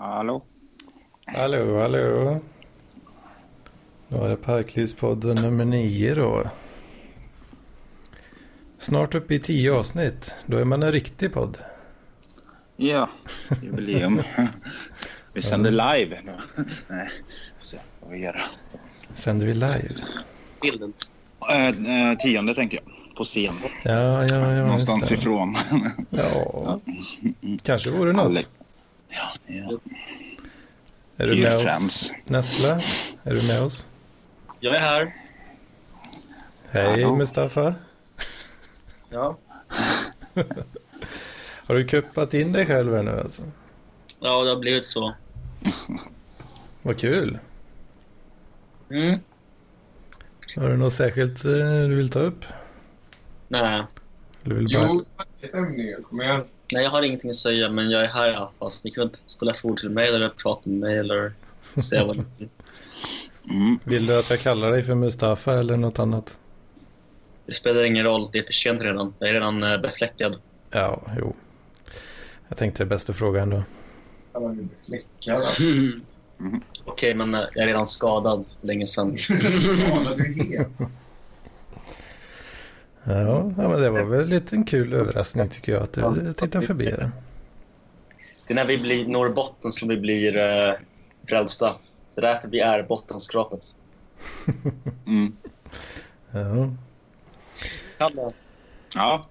Hallå? Hallå, hallå. Då är det Parklivspodden nummer nio då. Snart uppe i tio avsnitt. Då är man en riktig podd. Ja, jubileum. vi sänder live. Nej, så vad vi göra. Sänder vi live? bilden. Äh, äh, tionde tänker jag. På scen. Ja, ja, ja. Någonstans ifrån. Ja, kanske vore något. Ja. Är du med oss? Nessla? Är du med oss? Jag är här. Hej Hallå. Mustafa. Ja. Har du kuppat in dig själv här nu alltså? Ja, det har blivit så. Vad kul. Mm. Har du något särskilt eh, du vill ta upp? Nej. Eller vill du bara... Jo, ämne. Kom igen. Nej, jag har ingenting att säga, men jag är här i alla fall. Så ni kan väl ställa frågor till mig eller prata med mig eller säga vad ni vill. Mm. Vill du att jag kallar dig för Mustafa eller något annat? Det spelar ingen roll. Det är för sent redan. Jag är redan eh, befläckad. Ja, jo. Jag tänkte bästa frågan då. Alla blir befläckade. Okej, men eh, jag är redan skadad länge sedan. Skadade du helt? Ja, ja, men det var väl lite en kul överraskning tycker jag att du tittar förbi den. Det är när vi blir, når botten som vi blir eh, frälsta. Det är därför vi är bottenskrapet. Mm. Ja. Kalle, Ja,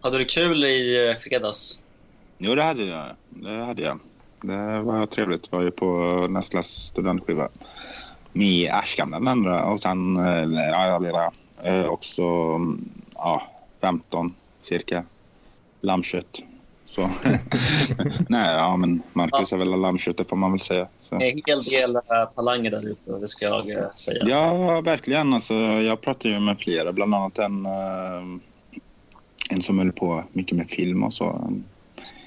hade du kul i eh, fredags? jo det hade jag. Det hade jag. Det var trevligt. Jag var ju på Nestlas studentskiva med Ashkan den andra och sen eh, ja, jag blev också mm, ja, 15 cirka lammkött. Så. Nej, ja men Marcus är väl lammköttet får man väl säga. Så. En hel del eh, talanger där ute, det ska jag eh, säga. Ja, verkligen. Alltså, jag pratar ju med flera, bland annat en, eh, en som höll på mycket med film och så. En,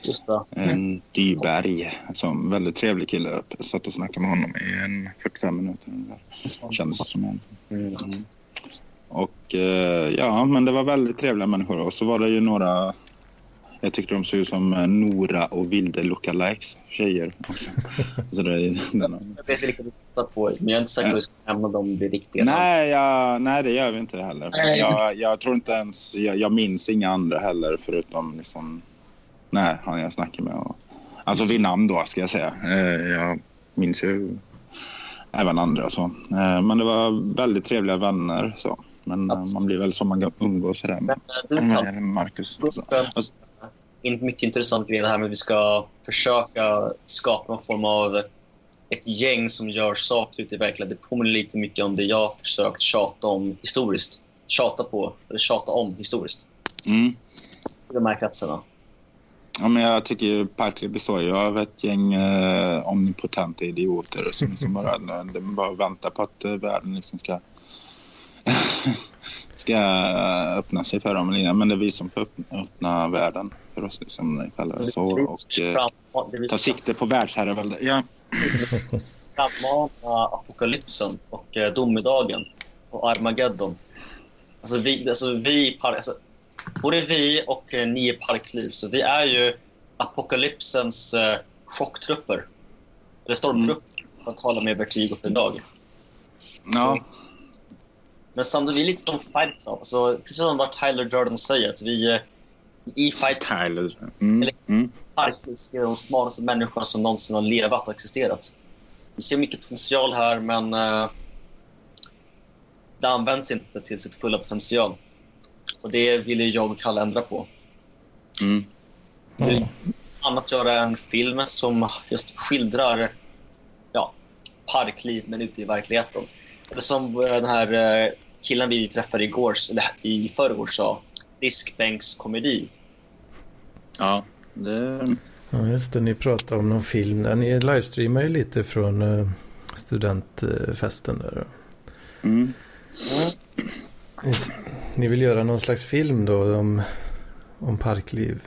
Just det. en Dyberg, en väldigt trevlig kille. Jag satt och snackade med honom i en 45 minuter. Kändes det som. Mm. Och eh, ja, men det var väldigt trevliga människor. Och så var det ju några, jag tyckte de såg ut som eh, Nora och Vilde lookalikes, tjejer också. så det är den. Jag vet vilka du tittar på, men jag är inte säker på att vi ska nämna dem vid riktiga. Nej, jag, nej, det gör vi inte heller. Jag, jag tror inte ens... Jag, jag minns inga andra heller förutom liksom... Nej, han jag snackar med. Och, alltså vid namn då, ska jag säga. Eh, jag minns ju även andra så. Men det var väldigt trevliga vänner så. Men eh, man blir väl som man umgås sådär med, med Marcus. En Alltså- en mycket intressant grej det här med att vi ska försöka skapa någon form av ett gäng som gör saker ute i verkligheten. Det påminner lite mycket om det jag har försökt tjata om historiskt. Tjata på, eller tjata om historiskt. Mm. De här kretsarna. Ja, men jag tycker ju Parkley består ju av ett gäng eh, omnipotenta idioter som liksom bara, de bara väntar på att eh, världen liksom ska ska öppna sig för dem. Men det är vi som får öppna, världen för oss liksom själva. Så, och eh, det ta sikte på världsherravälde. Ja. frammana apokalypsen och eh, domedagen och Armageddon. Alltså vi, alltså vi alltså, både vi och eh, ni Parkliv, så vi är ju apokalypsens eh, chocktrupper. Eller stormtrupper, för att tala med Vertigo för idag. ja. Men samtidigt, vi är lite som Fight Club. Alltså, precis som vad Tyler Durden säger, att vi eh, i Fight Tyler. Mm. Mm. Är de smartaste människorna som någonsin har levat och existerat. Vi ser mycket potential här, men eh, det används inte till sitt fulla potential. Och det vill jag och Kalle ändra på. Mm. Ja. Annat göra en film som just skildrar ja, parkliv, men ute i verkligheten. Som eh, den här eh, killen vi träffade igår, eller i förrgår sa, diskbänkskomedi. Ja. Det, Ja, just det. Ni pratade om någon film där. Ni livestreamar ju lite från eh, studentfesten där. mm. Ni, vill göra någon slags film då om, om parkliv?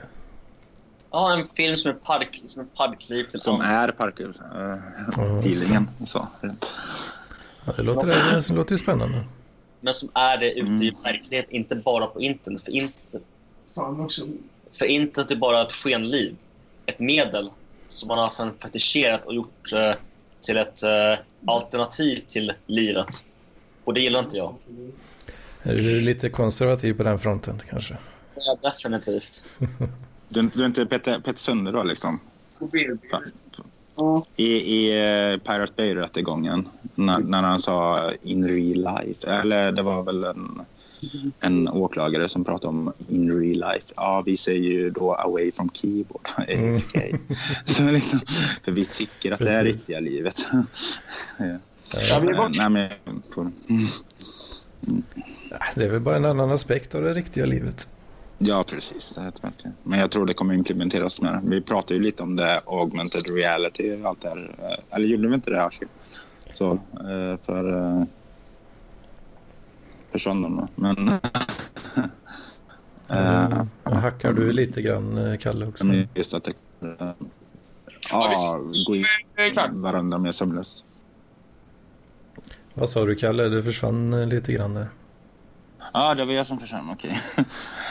Ja, en film som är, park, som är parkliv till Som är. Ja, Uh, det. feelingen. och Så. Ja, det låter, det låter ju spännande. men som är det ute i Mm. verkligheten, inte bara på internet. För internet, Fan också. för internet är bara ett skenliv, ett medel. som man har sen fetischerat och gjort eh, till ett eh, alternativ till livet. Och det gillar inte jag. Är du lite konservativ på den fronten kanske? Ja, definitivt. Du, är inte- du är inte Peter Sunde då liksom? På BB. Mm. I, i eh, Pirate Bay-rättegången när, när han sa in real life. Eller det var väl en, en åklagare som pratade om in real life. Ja, vi säger ju då away from keyboard. Mm. Så liksom, för vi tycker att det är Precis. riktiga livet. ja. Ja, Nej, men, Det är väl bara en annan aspekt av det riktiga livet. Ja, precis. Det är det verkligen. Men jag tror det kommer implementeras mer. Vi pratade ju lite om det, augmented reality och allt det här. Eh, Eller gjorde vi inte det, Ashik? Så, eh, för... eh, För söndagen, Men... eh, Mm. Hackar du lite grann, eh, Kalle, också? men just att det... eh, Ja, gå in varandra med sömnlös. Vad sa du, Kalle? Du försvann eh, lite grann där. Ja, det var jag som försvann. Okej.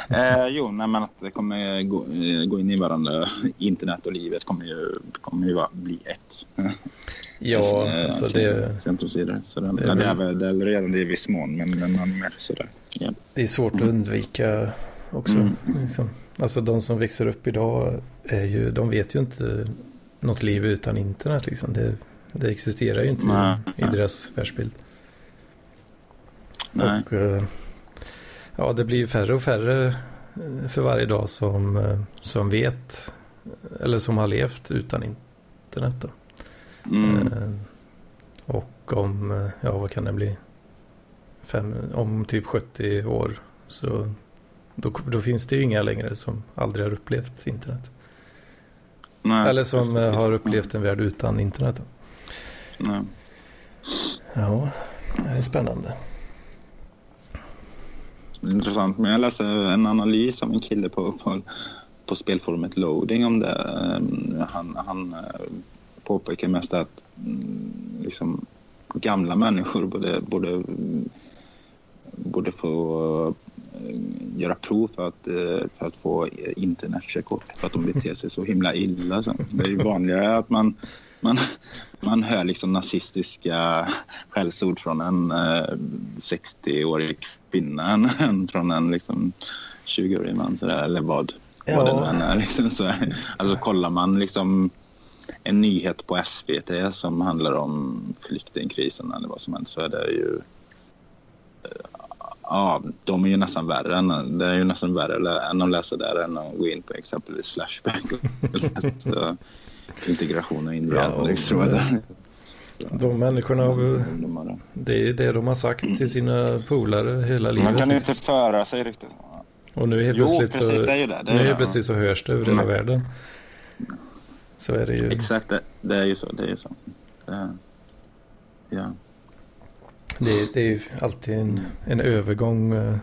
eh, jo, nej, men att det kommer gå, eh, gå in i varandra. Internet och livet kommer ju, kommer ju bli ett. Ja, Eh, alltså det, Sent och sidor. Så det, det är är väl- det är redan det i viss mån, men, men man mer sådär. Ja. det är svårt att undvika också. Mm. Liksom. Alltså de som växer upp idag, är ju, de vet ju inte något liv utan internet. Liksom. Det, det existerar ju inte Nej. i, i deras världsbild. Nej. Och, eh, ja, det blir färre och färre eh, för varje dag som, eh, som vet eller som har levt utan internet. Mm. Eh, Och om, ja vad kan det bli? Fem, om typ 70 år så då, då finns det ju inga längre som aldrig har upplevt internet. Nej, Eller som precis. har upplevt en värld utan internet. Nej. Ja, det är spännande. Intressant. Men jag läste en analys av en kille på, på, på spelforumet Loading om det. Ehm, han, han eh, påpekar mest att mm, liksom, gamla människor borde, borde, borde få eh, göra prov för att, eh, för att få internetkörkort för att de beter sig så himla illa. Så Det är ju vanligare att man, man, man hör liksom nazistiska skällsord från en eh, 60-årig kvinna än, än från en liksom, 20-årig man. Sådär, eller vad, Ja. vad det nu än är. Liksom, så, alltså kollar man liksom en nyhet på SVT som handlar om flyktingkrisen eller vad som helst så är det ju Ja, de är ju nästan värre. Än, det är ju nästan värre än att läsa där än att gå in på exempelvis Flashback och läsa integration och inre Ja, och- tror jag. det. Så, De människorna, det är det de har sagt till sina polare hela livet. Man kan liksom. inte föra sig riktigt. Och nu helt Jo, plötsligt, precis, så, det är ju det. det, är nu det. helt plötsligt så hörs det över hela Mm. världen. Så är det ju. Exakt, det, det är ju så. Det är ju så. Det, ja. Det, det är ju alltid en, en övergång eh,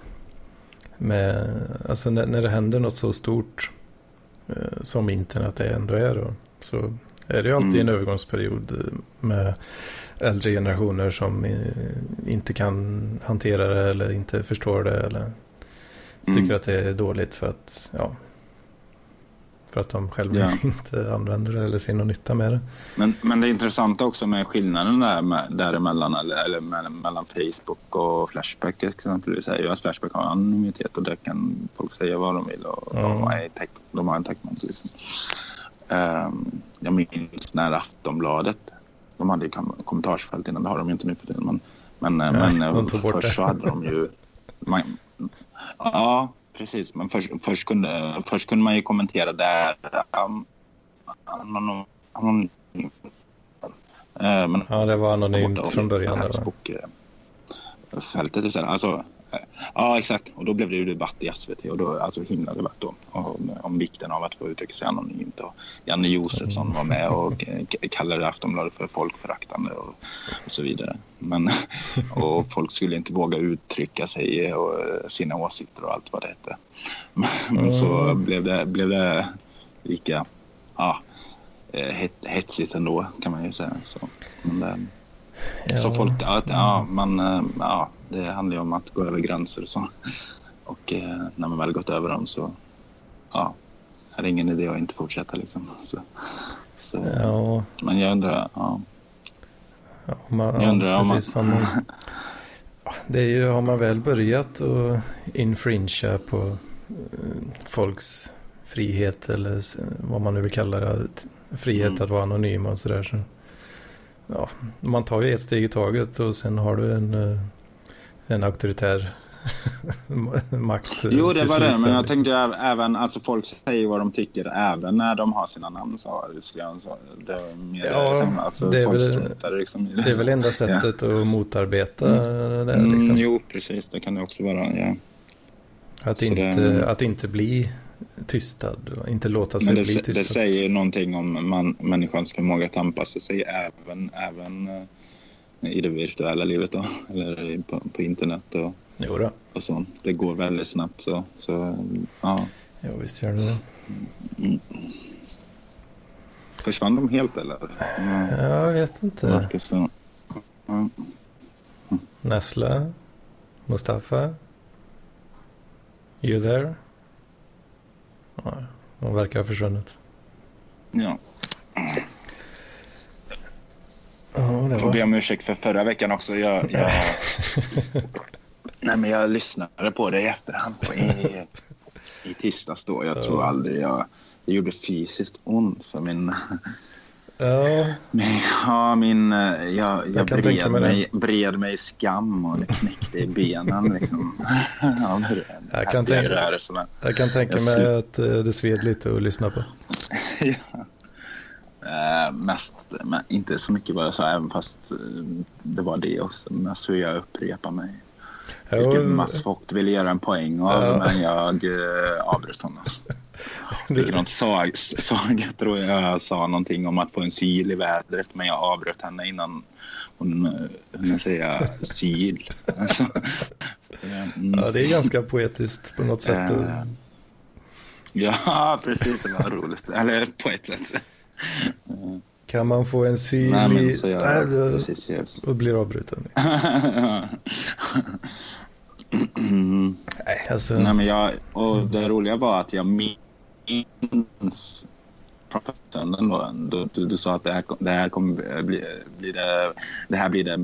med, alltså när, när det händer något så stort eh, som internet är ändå är då, så är det ju alltid Mm. en övergångsperiod med äldre generationer som inte kan hantera det eller inte förstår det eller Mm. tycker att det är dåligt för att, ja, för att de själva Ja. inte använder det eller ser någon nytta med det. Men, men det intressanta också med skillnaden där med, däremellan eller, eller mellan, Facebook och Flashback exempelvis är ju att Flashback har anonymitet och där kan folk säga vad de vill och Ja. de, är tech, de har en techment. Liksom. Ehm, jag minns när Aftonbladet, de hade ju kom- kommentarsfält innan, det har de ju inte nu för tiden. Men, men, Nej, men eh, tog bort först så hade de ju... Man, ja, precis. Men först, först, kunde, först kunde man ju kommentera där. Um, anonym, anonym, Eh, men Ja, det var anonymt borta från början. Där, va? Eh, fältet. Alltså, eh, ja, exakt. Och då blev det ju debatt i SVT och då, alltså himla debatt då om, om vikten av att få uttrycka sig anonymt. Och Janne Josefsson var med och eh, kallade Aftonbladet för folkföraktande och, och så vidare. Men, och folk skulle inte våga uttrycka sig och eh, sina åsikter och allt vad det hette. Men, så Mm. blev det, blev det lika ja, eh, het, hetsigt ändå kan man ju säga. Så, men det, Ja. så folk, ja, ja, man, eh, ja, det handlar ju om att gå över gränser och så. Och eh, när man väl gått över dem så ja, är det ingen idé att inte fortsätta liksom. Så, Så, Ja, Men jag undrar, ja. ja, man, Jag undrar om man- man, det är ju, har man väl börjat att infringea på eh, folks frihet eller vad man nu vill kalla det, frihet Mm. att vara anonym och sådär. Så, ja, man tar ju ett steg i taget och sen har du en, eh, en auktoritär makt. Jo, det var det. Men jag liksom. tänkte äv- även, alltså folk säger vad de tycker även när de har sina namn. Så, så, det är mer, Ja, alltså, det är väl- liksom det. Det är väl enda sättet att motarbeta det där, liksom. Mm, jo, precis. Det kan det också vara. Ja. Att, Så inte, det- att inte bli tystad, och inte låta sig det, bli det tystad. säger någonting om man, människans förmåga att anpassa sig även, även eh, i det virtuella livet då, eller på, på internet och, Jo då. och sånt. Det går väldigt snabbt så, så ja. Jo, visst gör det det. Försvann de helt eller? Ja, Jag vet det inte. Ja. Nesla? Mustafa? You there? Ja, de verkar ha försvunnit. ja. Ja, det Får be om ursäkt för förra veckan också. Jag, jag... Nej, men jag lyssnade på det i efterhand på, i, i tisdags då. Jag tror aldrig jag... Det gjorde fysiskt ont för min... Ja, Men, ja, min, eh, jag, jag, Jag bred, mig det. bred mig i skam och det knäckte i benen. Liksom. ja, Jag kan tänka- rörelserna. jag kan tänka Jag mig att eh, det sved lite att lyssna på. ja. Eh, mest, men inte så mycket vad jag sa, även fast det var det också. Mest hur jag upprepar mig. Ja, Vilken Mats Vogt ville göra en poäng av, Ja. men jag eh, avbröt honom. Likadant sa, sa, jag tror jag sa någonting om att få en syl i vädret, men jag avbröt henne innan hon eh, hunnit säga syl. Alltså, så, eh, mm. ja, det är ganska poetiskt på något sätt. Eh, Ja, precis. Det var roligt. Eller på ett sätt. Kan man få en syl Nej, i... men så jag... Nej, det- Precis, yes. Och blir avbruten. Mm. Nej, alltså. Nej, men jag, och det roliga var att jag minns professionen då. Du, du, du sa att det här, det här kommer bli, bli det, det här blir det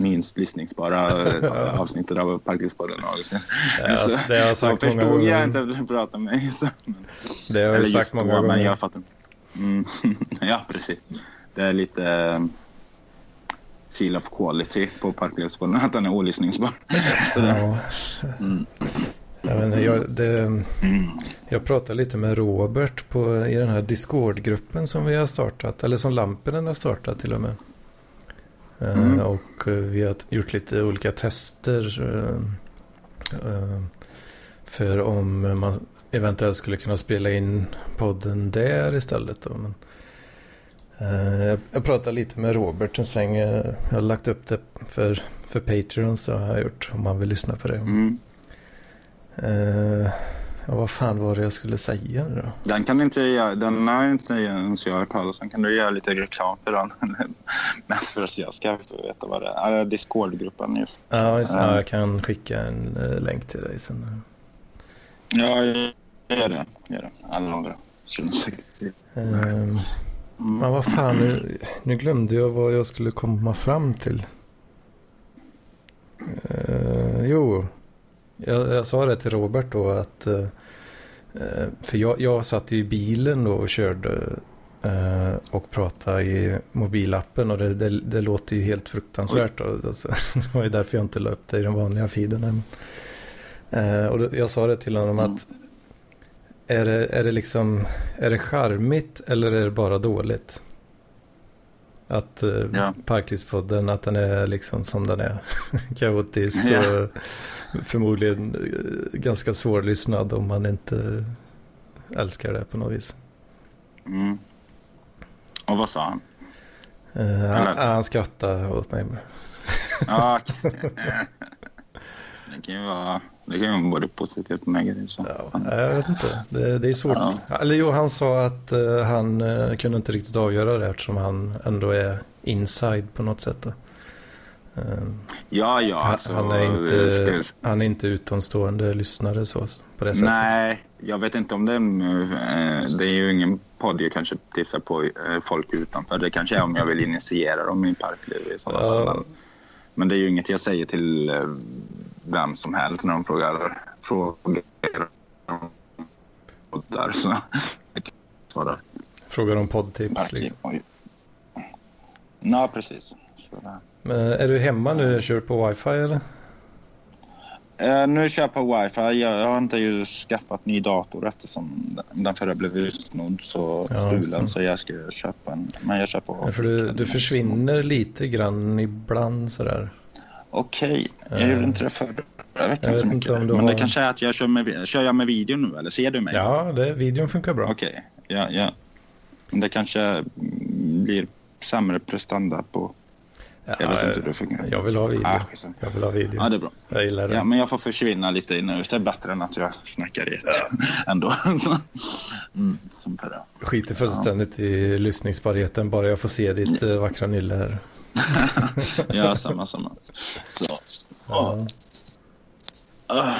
minst lyssningsbara eh, avsnittet av Parklivspodden någonsin. Det har jag- Så- det har jag så sagt många förstod gånger. jag inte att du pratade med mig. Så. det har jag sagt många då, gånger. Men jag fattar. Mm. ja, precis. Det är lite um, seal of quality på Parklivspodden, att den är olyssningsbar. Så Ja. Mm. Jag, vet inte, jag, det, jag pratade lite med Robert på, i den här Discord-gruppen som vi har startat. Eller som Lampinen har startat till och med. Eh, Mm. och eh, vi har gjort lite olika tester. eh, eh, för om man eventuellt skulle kunna spela in podden där istället. Då. Men, jag, pratade lite med Robert en sväng. Jag har lagt upp det för, för Patreons. Det har jag gjort om man vill lyssna på det. mm. Eh, ja, vad fan var det jag skulle säga nu då? Den kan inte jag, den har inte ens jag hört talas om. Kan du göra lite reklam för den? Mest för att jag ska veta vad det är. Ja, Discord-gruppen just. Ja, just, Ja. ja, jag kan skicka en eh, länk till dig sen. Ja, gör det. Gör det. Alla andra. Säkert. Eh, Mm. men vad fan, nu, nu glömde jag vad jag skulle komma fram till. Eh, jo, jag, jag sa det till Robert då att... eh, eh, för jag, jag satt ju i bilen då och körde eh, och pratade i mobilappen och det, det, det låter ju helt fruktansvärt. Alltså, det var ju därför jag inte la upp det i den vanliga feeden. och då, jag sa det till honom att är det, är det liksom är det charmigt eller är det bara dåligt? Att Ja. Parklivspodden, att den är liksom som den är. Kaotisk Ja. Förmodligen eh, ganska svårlyssnad om man inte älskar det på något vis. Mm. Och vad sa han? Eh, han, skrattade åt mig. Ja, det kan ju vara, det kan ju vara både positivt och negativt. Ja, jag vet inte. Det, det är svårt. Ja. Eller jo, han sa att eh, han eh, kunde inte riktigt avgöra det eftersom han ändå är inside på något sätt. då. Eh, Ja, ja. han, Alltså, han, är inte, ska- han är inte utomstående lyssnare så, på det sättet. Nej, jag vet inte om det är, eh, det är ju ingen podd jag kanske tipsar på eh, folk utanför. Det kanske är om jag vill initiera dem i parkliv i sådana. Ja. Men, men det är ju inget jag säger till eh, vem som helst när de frågar frågor om poddar. Så jag Frågar om poddtips. Liksom. Ja, precis. Så, där. Men är du hemma nu och kör på wifi eller? Eh, nu kör jag på wifi. Jag, jag har inte ju skaffat ny dator eftersom den- förra blev utsnodd så Ja, stulen. det. Så jag ska köpa en. Men jag kör på... Ja, för du, du försvinner lite grann ibland sådär. Okej, jag Eh, gjorde inte det förra veckan så mycket. Men det har- kanske är att jag kör med, kör jag med video nu eller ser du mig? Ja, det, videon funkar bra. Okej, ja, ja. Men det kanske blir sämre prestanda på... Ja, Jag vet inte hur det fungerar. jag vill ha video. Ah. Jag vill ha video. Ja, det är bra. Jag gillar det. Ja, men jag får försvinna lite nu. Det är bättre än att jag snackar i ett ändå. Så, mm, som förra. Skiter fullständigt i lyssningsbarheten bara jag får se ditt eh, vackra nylle här. Ja, samma, samma. Så. Ja. Ah.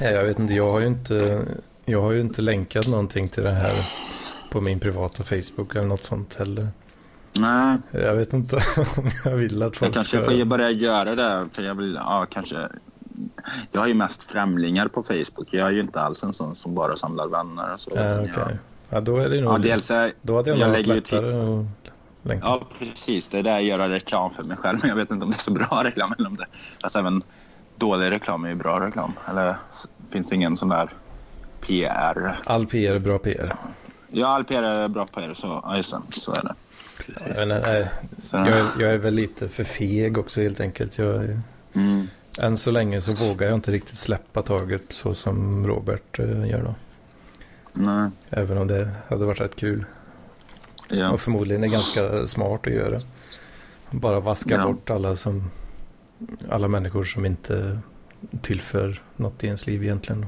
Ja, jag vet inte, jag har ju inte, jag har ju inte länkat någonting till det här på min privata Facebook eller något sånt heller. Nej, Jag vet inte om jag vill att jag folk kanske ska... får ju börja göra det. För jag vill, ja, kanske. Jag har ju mest främlingar på Facebook. Jag är ju inte alls en sån som bara samlar vänner och så. Ja, utan okej. jag, Ja, då är det nog... ja, dels är, Då hade jag, jag lägger lättare att länka. ja, precis. Det är där jag gör reklam för mig själv. Men jag vet inte om det är så bra reklam eller om det... Fast även dålig reklam är ju bra reklam. Eller finns det ingen sån där PR? All PR är bra PR. Ja, all PR är bra PR. Så, ja, just det. Så är det. Precis. Inte, nej, Så, jag, är, jag är väl lite för feg också helt enkelt. Jag, mm. än så länge så vågar jag inte riktigt släppa taget så som Robert eh, gör då. Nej. Även om det hade varit rätt kul. Ja. Och förmodligen är ganska smart att göra. Bara vaska Ja. bort alla som alla människor som inte tillför något i ens liv egentligen.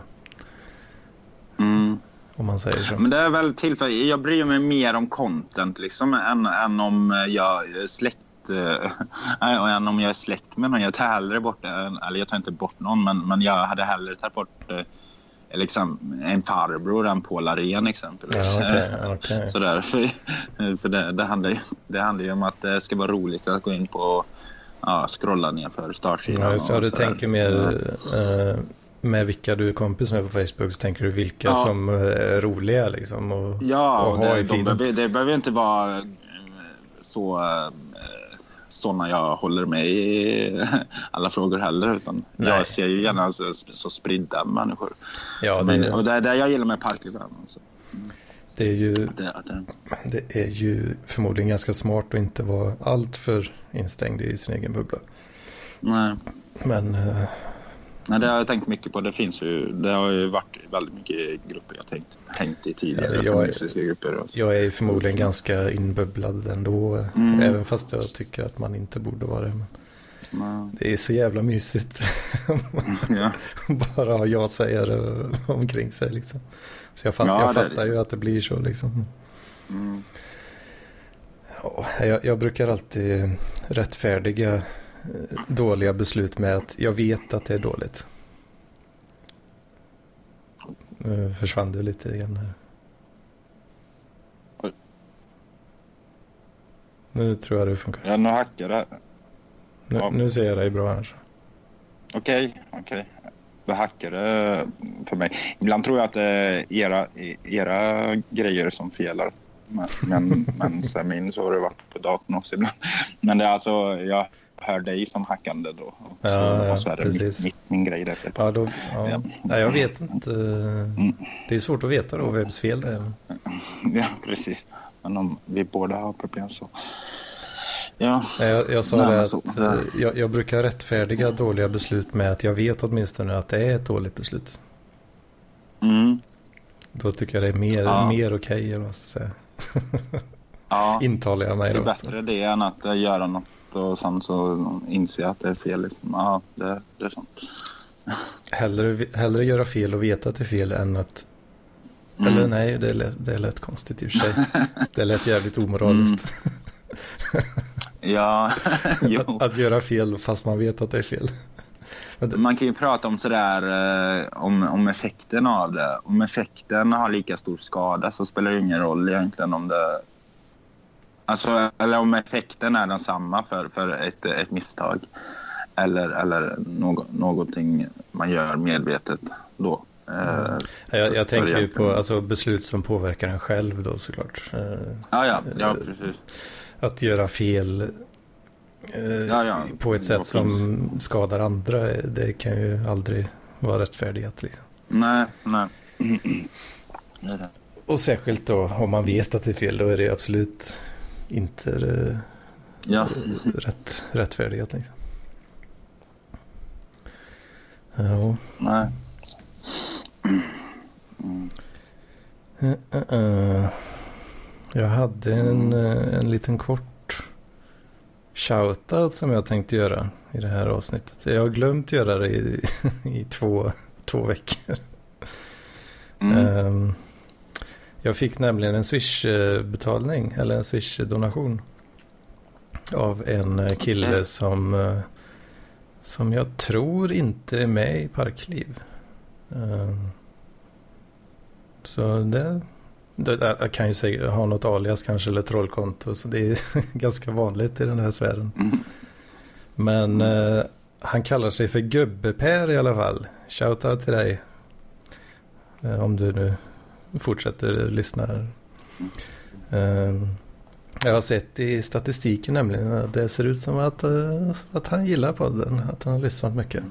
Mm. Om man säger så. Men det är väl tillfälligt. Jag bryr mig mer om content liksom än, än om jag släkt. och än om jag är släkt med någon. Jag tar hellre bort, eh, eller jag tar inte bort någon, men, men jag hade hellre tagit bort eh, liksom, en farbror än Paul Arén exempelvis. Ja, okej, okej. Sådär. För, för det, det, handlar ju, det handlar ju om att det ska vara roligt att gå in på och ja, scrolla ner för startsidan. Ja. Ja, och du tänker mer eh, med vilka du är kompis med på Facebook så tänker du vilka Ja. som eh, är roliga liksom. Och, Ja, och det, i de behöver, det behöver inte vara eh, så eh, sådana jag håller med i alla frågor heller. Utan Nej. jag ser ju gärna så, så spridda människor. Ja, Som det, är- och det är det jag gillar med Parkliv. Alltså. det, är ju, Det, att det, det är ju förmodligen ganska smart att inte vara alltför instängd i sin egen bubbla. nej, Men nej, det har jag tänkt mycket på. Det finns ju, det har ju varit väldigt mycket grupper jag tänkt, hängt i tidigare. Ja, jag är- feministiska grupper. Jag är förmodligen ganska inbubblad ändå. Mm. Även fast jag tycker att man inte borde vara det. Men det är så jävla mysigt. ja. Bara ha ja-sägare omkring sig liksom. Så jag, fatt, Ja, jag det fattar ju att det blir så liksom. Mm. Ja, jag, jag brukar alltid rättfärdiga dåliga beslut med att jag vet att det är dåligt. Nu försvann du lite igen här. Oj. Nu tror jag det funkar. ja, nu hackar det. Nu, Ja. nu ser jag dig bra här. Okej, okej. Det hackade för mig. Ibland tror jag att det är era, era grejer som felar. Men, men, men sen min så har det varit på datorn också ibland. Men det är alltså, jag hör dig som hackande då. Och så, Ja, ja, så är det precis. mitt, min grej där. Ja, då, ja. Ja. Nej, jag vet inte. Mm. Det är svårt att veta då vems fel det är. Ja, precis. Men om vi båda har problem så. Ja, Jag, jag sa Nej, det att eh, jag, jag brukar rättfärdiga dåliga beslut med att jag vet åtminstone att det är ett dåligt beslut. mm. Då tycker jag det är mer, Ja. mer okej, eller vad ska säga. ja. Intalar jag mig det är då. bättre det än att eh, göra något och sen så inse att det är fel. Liksom. Ja, det, det är sant. Hellre, hellre göra fel och veta att det är fel än att... Mm. Eller nej, det är, lätt, det är lätt konstigt i och för sig. Det lät jävligt omoraliskt. Ja, jo. Att göra fel fast man vet att det är fel. Det- Man kan ju prata om sådär eh, om, om effekten av det. Om effekten har lika stor skada så spelar det ingen roll egentligen om det... Alltså, eller om effekten är densamma för, för ett, ett misstag. Eller, eller någo, någonting man gör medvetet då. Eh, Jag, jag tänker ju på alltså, beslut som påverkar en själv då såklart. Eh, Ja, ja, ja, precis. Att göra fel eh, Ja, ja. på ett sätt som finns? skadar andra, det kan ju aldrig vara rättfärdighet. Liksom. Nej, nej. Och särskilt då om man vet att det är fel, då är det absolut inte eh, Ja. rätt, rättfärdighet. Liksom. Ja. Nej. Eh. Jag hade en, en liten kort shoutout som jag tänkte göra i det här avsnittet. Jag har glömt göra det i, i två, två veckor. Mm. Ehm, Jag fick nämligen en Swish-betalning, eller en Swish-donation. Av en eh, kille Okej. som, eh, som jag tror inte är med i Parkliv. Ehm, Så det, det, jag kan ju säga, ha något alias kanske eller trollkonto. Så det är ganska vanligt i den här sfären. Mm. Men eh, han kallar sig för Gubbe-Per i alla fall. Shoutout till dig. Eh, om du nu fortsätter lyssna. Ehm, jag har sett i statistiken nämligen att det ser ut som att, eh, att han gillar podden. Att han har lyssnat mycket.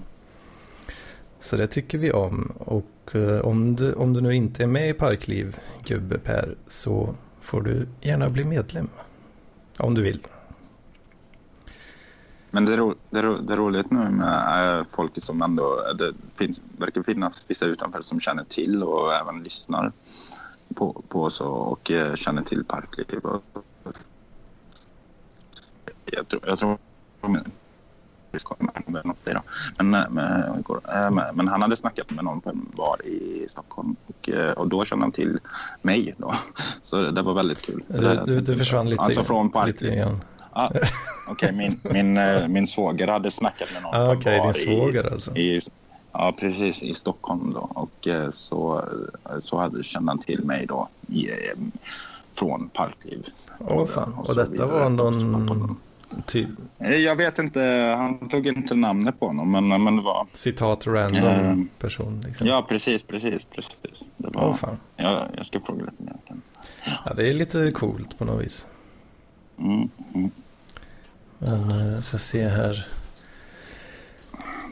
Så det tycker vi om. Och eh, om, du, om du nu inte är med i Parkliv, Gubbe-Per, så får du gärna bli medlem. Om du vill. Men det är, ro, det, ro- det är roligt nu med eh, folk som ändå... Det finns, verkar finnas vissa utanför som känner till och även lyssnar på, på oss och, eh, känner till Parkliv. Och, jag tror... Jag tror vi ska med något idag. Men, eh, men, eh, men, men han hade snackat med någon på en bar i Stockholm och, och då kände han till mig. Då. Så det, det var väldigt kul. Du, du, du försvann lite, Alltså från lite grann. Ah, Okej, min, min, eh, min svåger hade snackat med någon Ah, på en Okej, bar din svåger alltså. i, i, Ja, precis. I Stockholm då. Och eh, så, så hade, kände han till mig då i, eh, från Parkliv. Åh fan, och så detta vidare. var Och någon typ Eh, Jag vet inte, han tog inte namnet på honom, men, men det var... citat random Ehm, person. Liksom. Ja, precis, precis, precis. Det var, Åh fan. jag, jag ska fråga lite mer. Ja, det är lite coolt på något vis. Mm, mm. Men eh, så se här.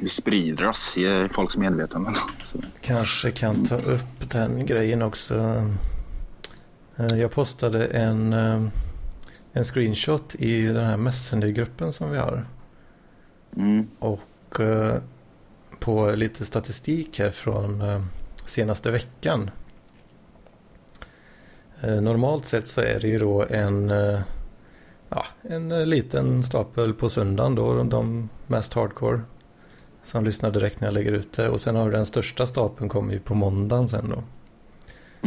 Vi sprider oss i folks medvetanden. Kanske kan ta upp den grejen också. Eh, Jag postade en, eh, en screenshot i den här Messenger-gruppen som vi har. Mm, Och eh, på lite statistik här från senaste veckan. Normalt sett så är det ju då en, ja, en liten stapel på söndagen då, de mest hardcore. Som lyssnar direkt när jag lägger ut det. Och sen har du den största stapeln kommer ju på måndagen sen då.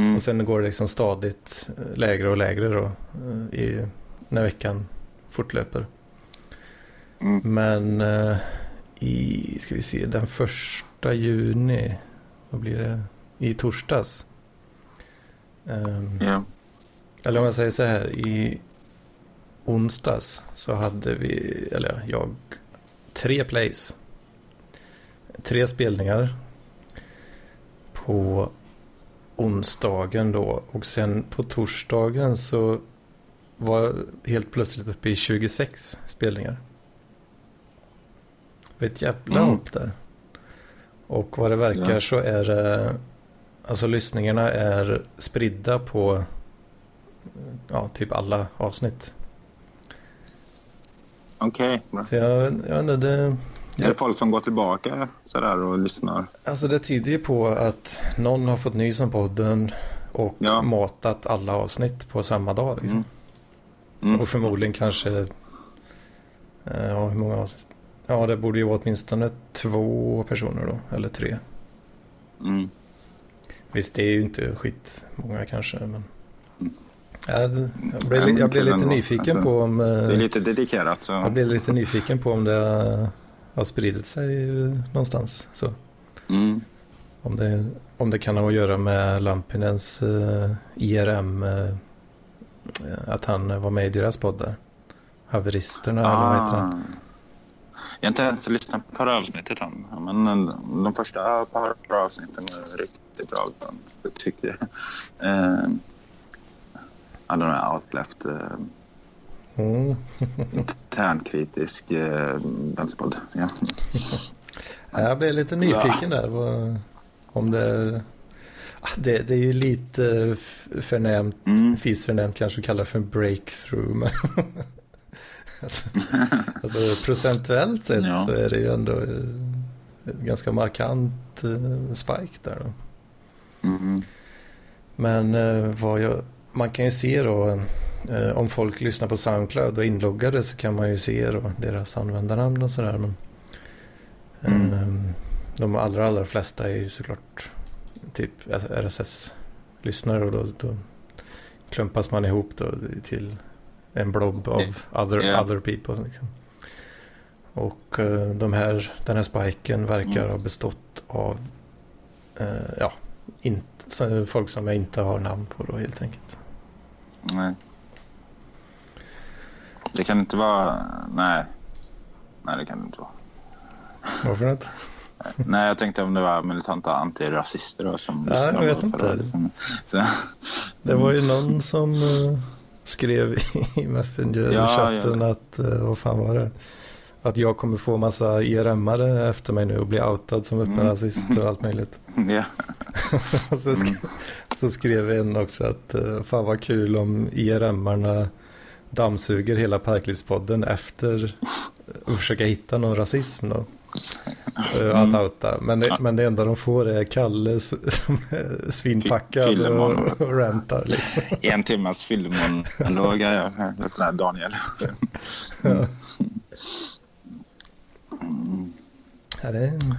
mm, Och sen går det liksom stadigt eh, lägre och lägre då. eh, I, när veckan fortlöper. mm. Men eh, i, ska vi se, den första juni, vad blir det, i torsdags. Ehm, Ja. Eller om jag säger så här, i onsdags så hade vi, eller jag, tre plays. Tre spelningar på onsdagen då. Och sen på torsdagen så var jag helt plötsligt uppe i 26 spelningar. Det var ett jävla Mm. hopp där. Och vad det verkar Ja. så är det, alltså lyssningarna är spridda på ja, typ alla avsnitt. Okej. Så jag, jag vet inte, det, Är det folk som går tillbaka sådär och lyssnar? alltså det tyder ju på att någon har fått nys om podden och Ja. matat alla avsnitt på samma dag. Liksom. Mm. Mm. Och förmodligen kanske, eh, ja hur många avsnitt? Ja det borde ju vara åtminstone två personer då, eller tre. Mm. Visst det är ju inte skitmånga kanske, men det- jag blir, li- jag blir lite nyfiken på om... eh, Det är lite dedikerat. Så. Jag blir lite nyfiken på om det har- spridit sig någonstans. Så. Mm. Om, det, om det kan ha att göra med Lampinens eh, IRM. Eh, att han var med i deras podd där. Haveristerna eller vad heter han? Ah. Jag har inte ens lyssnat på det avsnittet än. Men eh, de första par avsnitten är riktigt bra. Tycker jag. Eh, alla de här outleft, eh, Mm. internkritisk eh, vänsterpodd. Ja. Ja, Jag blev lite nyfiken där. Om det, Ah, det... Det är ju lite förnämt, Mm. fisförnämt kanske att kalla det för en breakthrough. Men alltså, alltså procentuellt sett Ja. så är det ju ändå eh, ganska markant eh, spike där. Då. Mm. Men eh, vad jag, man kan ju se då, om folk lyssnar på Soundcloud och är inloggade så kan man ju se då deras användarnamn och sådär. Men Mm. eh, de allra, allra flesta är ju såklart typ RSS-lyssnare och då, då klumpas man ihop då till en blob av other, Ja. other people. Liksom. Och eh, de här, den här spiken verkar Mm. ha bestått av eh, ja, inte, folk som jag inte har namn på då helt enkelt. Nej. Det kan inte vara... Nej. Nej, det kan det inte vara. Varför inte? Nej, jag tänkte om det var militanta antirasister som lyssnade jag vet inte. det, liksom. Så, Det var ju någon som eh, skrev i Messenger-chatten Ja, att, uh, vad fan var det? Att jag kommer få massa IRM-are efter mig nu och bli outad som öppen Mm. rasist och allt möjligt. ja. Och så, sk- så skrev en också att uh, fan vad kul om IRM-arna dammsuger hela Parklivspodden efter att försöka hitta någon rasism då. eh, Att Mm. outa. Men det, men det enda de får är Kalle som är svinpackad och, och rantar. Liksom. En timmas filmmonolog. Ja, ja. Sån här Daniel. Ja. Ja, det är en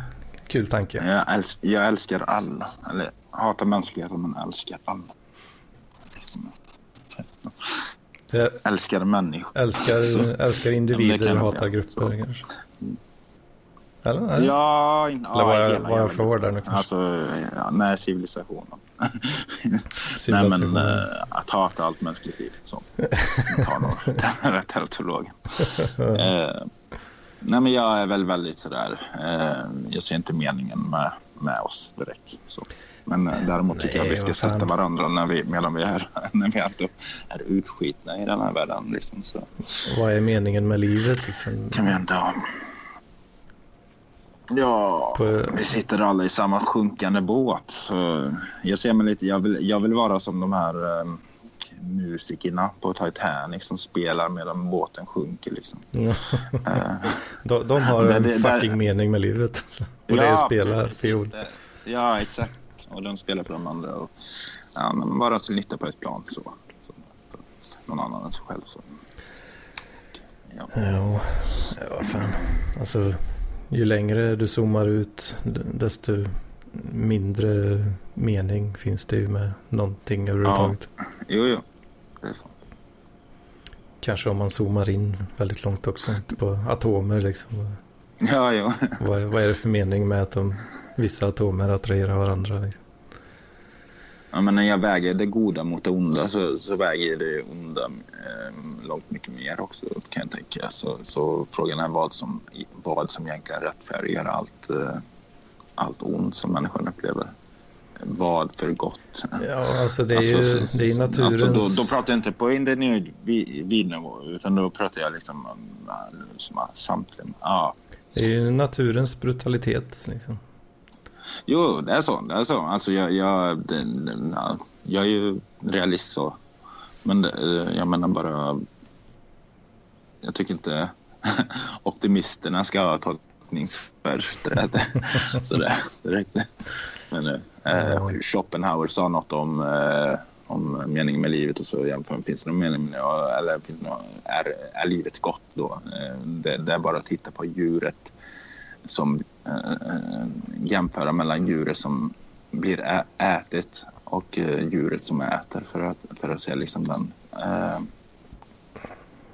kul tanke. Jag, älsk, jag älskar alla. Eller hatar mänskligheten, men älskar alla. Liksom. Jag Älskar människor. älskar, Så. älskar Ja, individer hatar säga. grupper kanske. Eller? Nej. Ja, in, Eller var jag- hela var jag för hård där nu kanske? Alltså, ja, nej, civilisationen. nej, men eh, att hata allt mänskligt liv. Så. Rätt teratologen. Eh, nej, men jag är väl väldigt sådär. Eh, jag ser inte meningen med, med oss direkt. Så. Men eh, däremot tycker jag Nej, vi ska fan. stötta varandra när vi, medan vi är, när vi ändå är utskitna i den här världen. Liksom, så Vad är meningen med livet liksom? kan vi ändå... Ja, På- vi sitter alla i samma sjunkande båt. Så jag ser mig lite, jag vill, jag vill vara som de här eh, musikerna på Titanic som spelar medan båten sjunker. Liksom. Ja. Eh, De, de har en det- det- fucking mening med livet. Och det är spela fiol. Ja, exakt. Och de spelar för de andra. Och, ja, men bara till nytta på ett plan. Så, så, för någon annan än sig själv. Så. Ja. Ja, ja, vad fan. Alltså, ju längre du zoomar ut, desto mindre mening finns det ju med någonting överhuvudtaget. Jo, jo. Det är så. Kanske om man zoomar in väldigt långt också, på atomer liksom. Ja, jo. Vad, är- vad är det för mening med att de, vissa atomer attraherar varandra? Liksom? Ja, men när jag väger det goda mot det onda så, så väger det onda eh, långt mycket mer också kan jag tänka. Så, så frågan är vad som, vad som egentligen rättfärdigar allt, eh, allt ont som människan upplever. Vad för gott. Ja, alltså det är Alltså, ju så- det är naturens... Alltså, då, då pratar jag inte på individnivå utan då pratar jag liksom om som är samtliga. Ja. Det är ju naturens brutalitet. Liksom. Jo, det är så. Det är så. Alltså, jag, jag, det, ja, jag är ju realist så. Men det, eh, jag menar bara... Jag tycker inte optimisterna ska ha tolkningsföreträde. så det, det räckte. Men eh, Ja. Schopenhauer sa något om, eh, om meningen med livet och så jämför finns det någon mening med det? Eller finns det någon, är, är livet gott då? Eh, Det, det är bara att titta på djuret som eh, jämföra mellan djuret som blir ätet och eh, djuret som äter för att, för att se liksom den eh,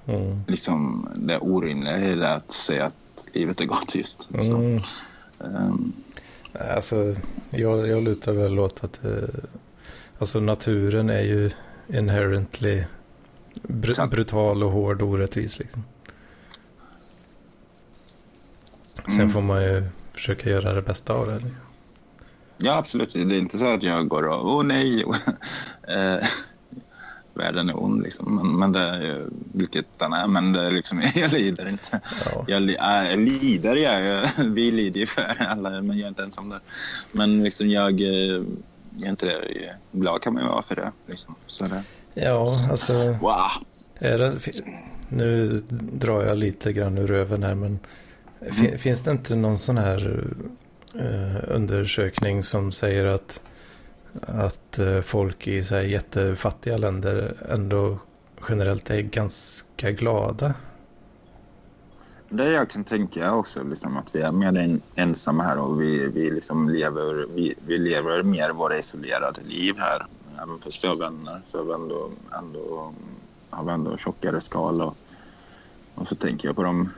Mm. liksom det orimliga i det att säga att livet är gott just. Så, Mm. ehm, Alltså, jag, jag lutar väl åt att eh, alltså naturen är ju inherently br- Sant. brutal och hård och orättvis liksom. Sen Mm. får man ju försöka göra det bästa av det. Liksom. ja, absolut. Det är inte så att jag går och åh nej, eh, världen är ond liksom. Men, men det är ju, vilket den är, men det är liksom, jag lider inte. Ja. Jag äh, lider jag, jag, vi lider ju för alla, men jag är inte ensam där. Men liksom jag, eh, jag är inte det. Glad kan man ju vara för det. Liksom. Så det, ja, alltså wow! det, nu drar jag lite grann ur röven här men Mm. finns det inte någon sån här eh, undersökning som säger att att eh, folk i så här jättefattiga länder ändå generellt är ganska glada. Det jag kan tänka också liksom att vi är mer en, ensamma här och vi, vi, liksom lever, vi, vi lever mer våra isolerade liv här. Även fast vi har vänner så har vi ändå, ändå, har vi ändå tjockare skal. Och, och så tänker jag på de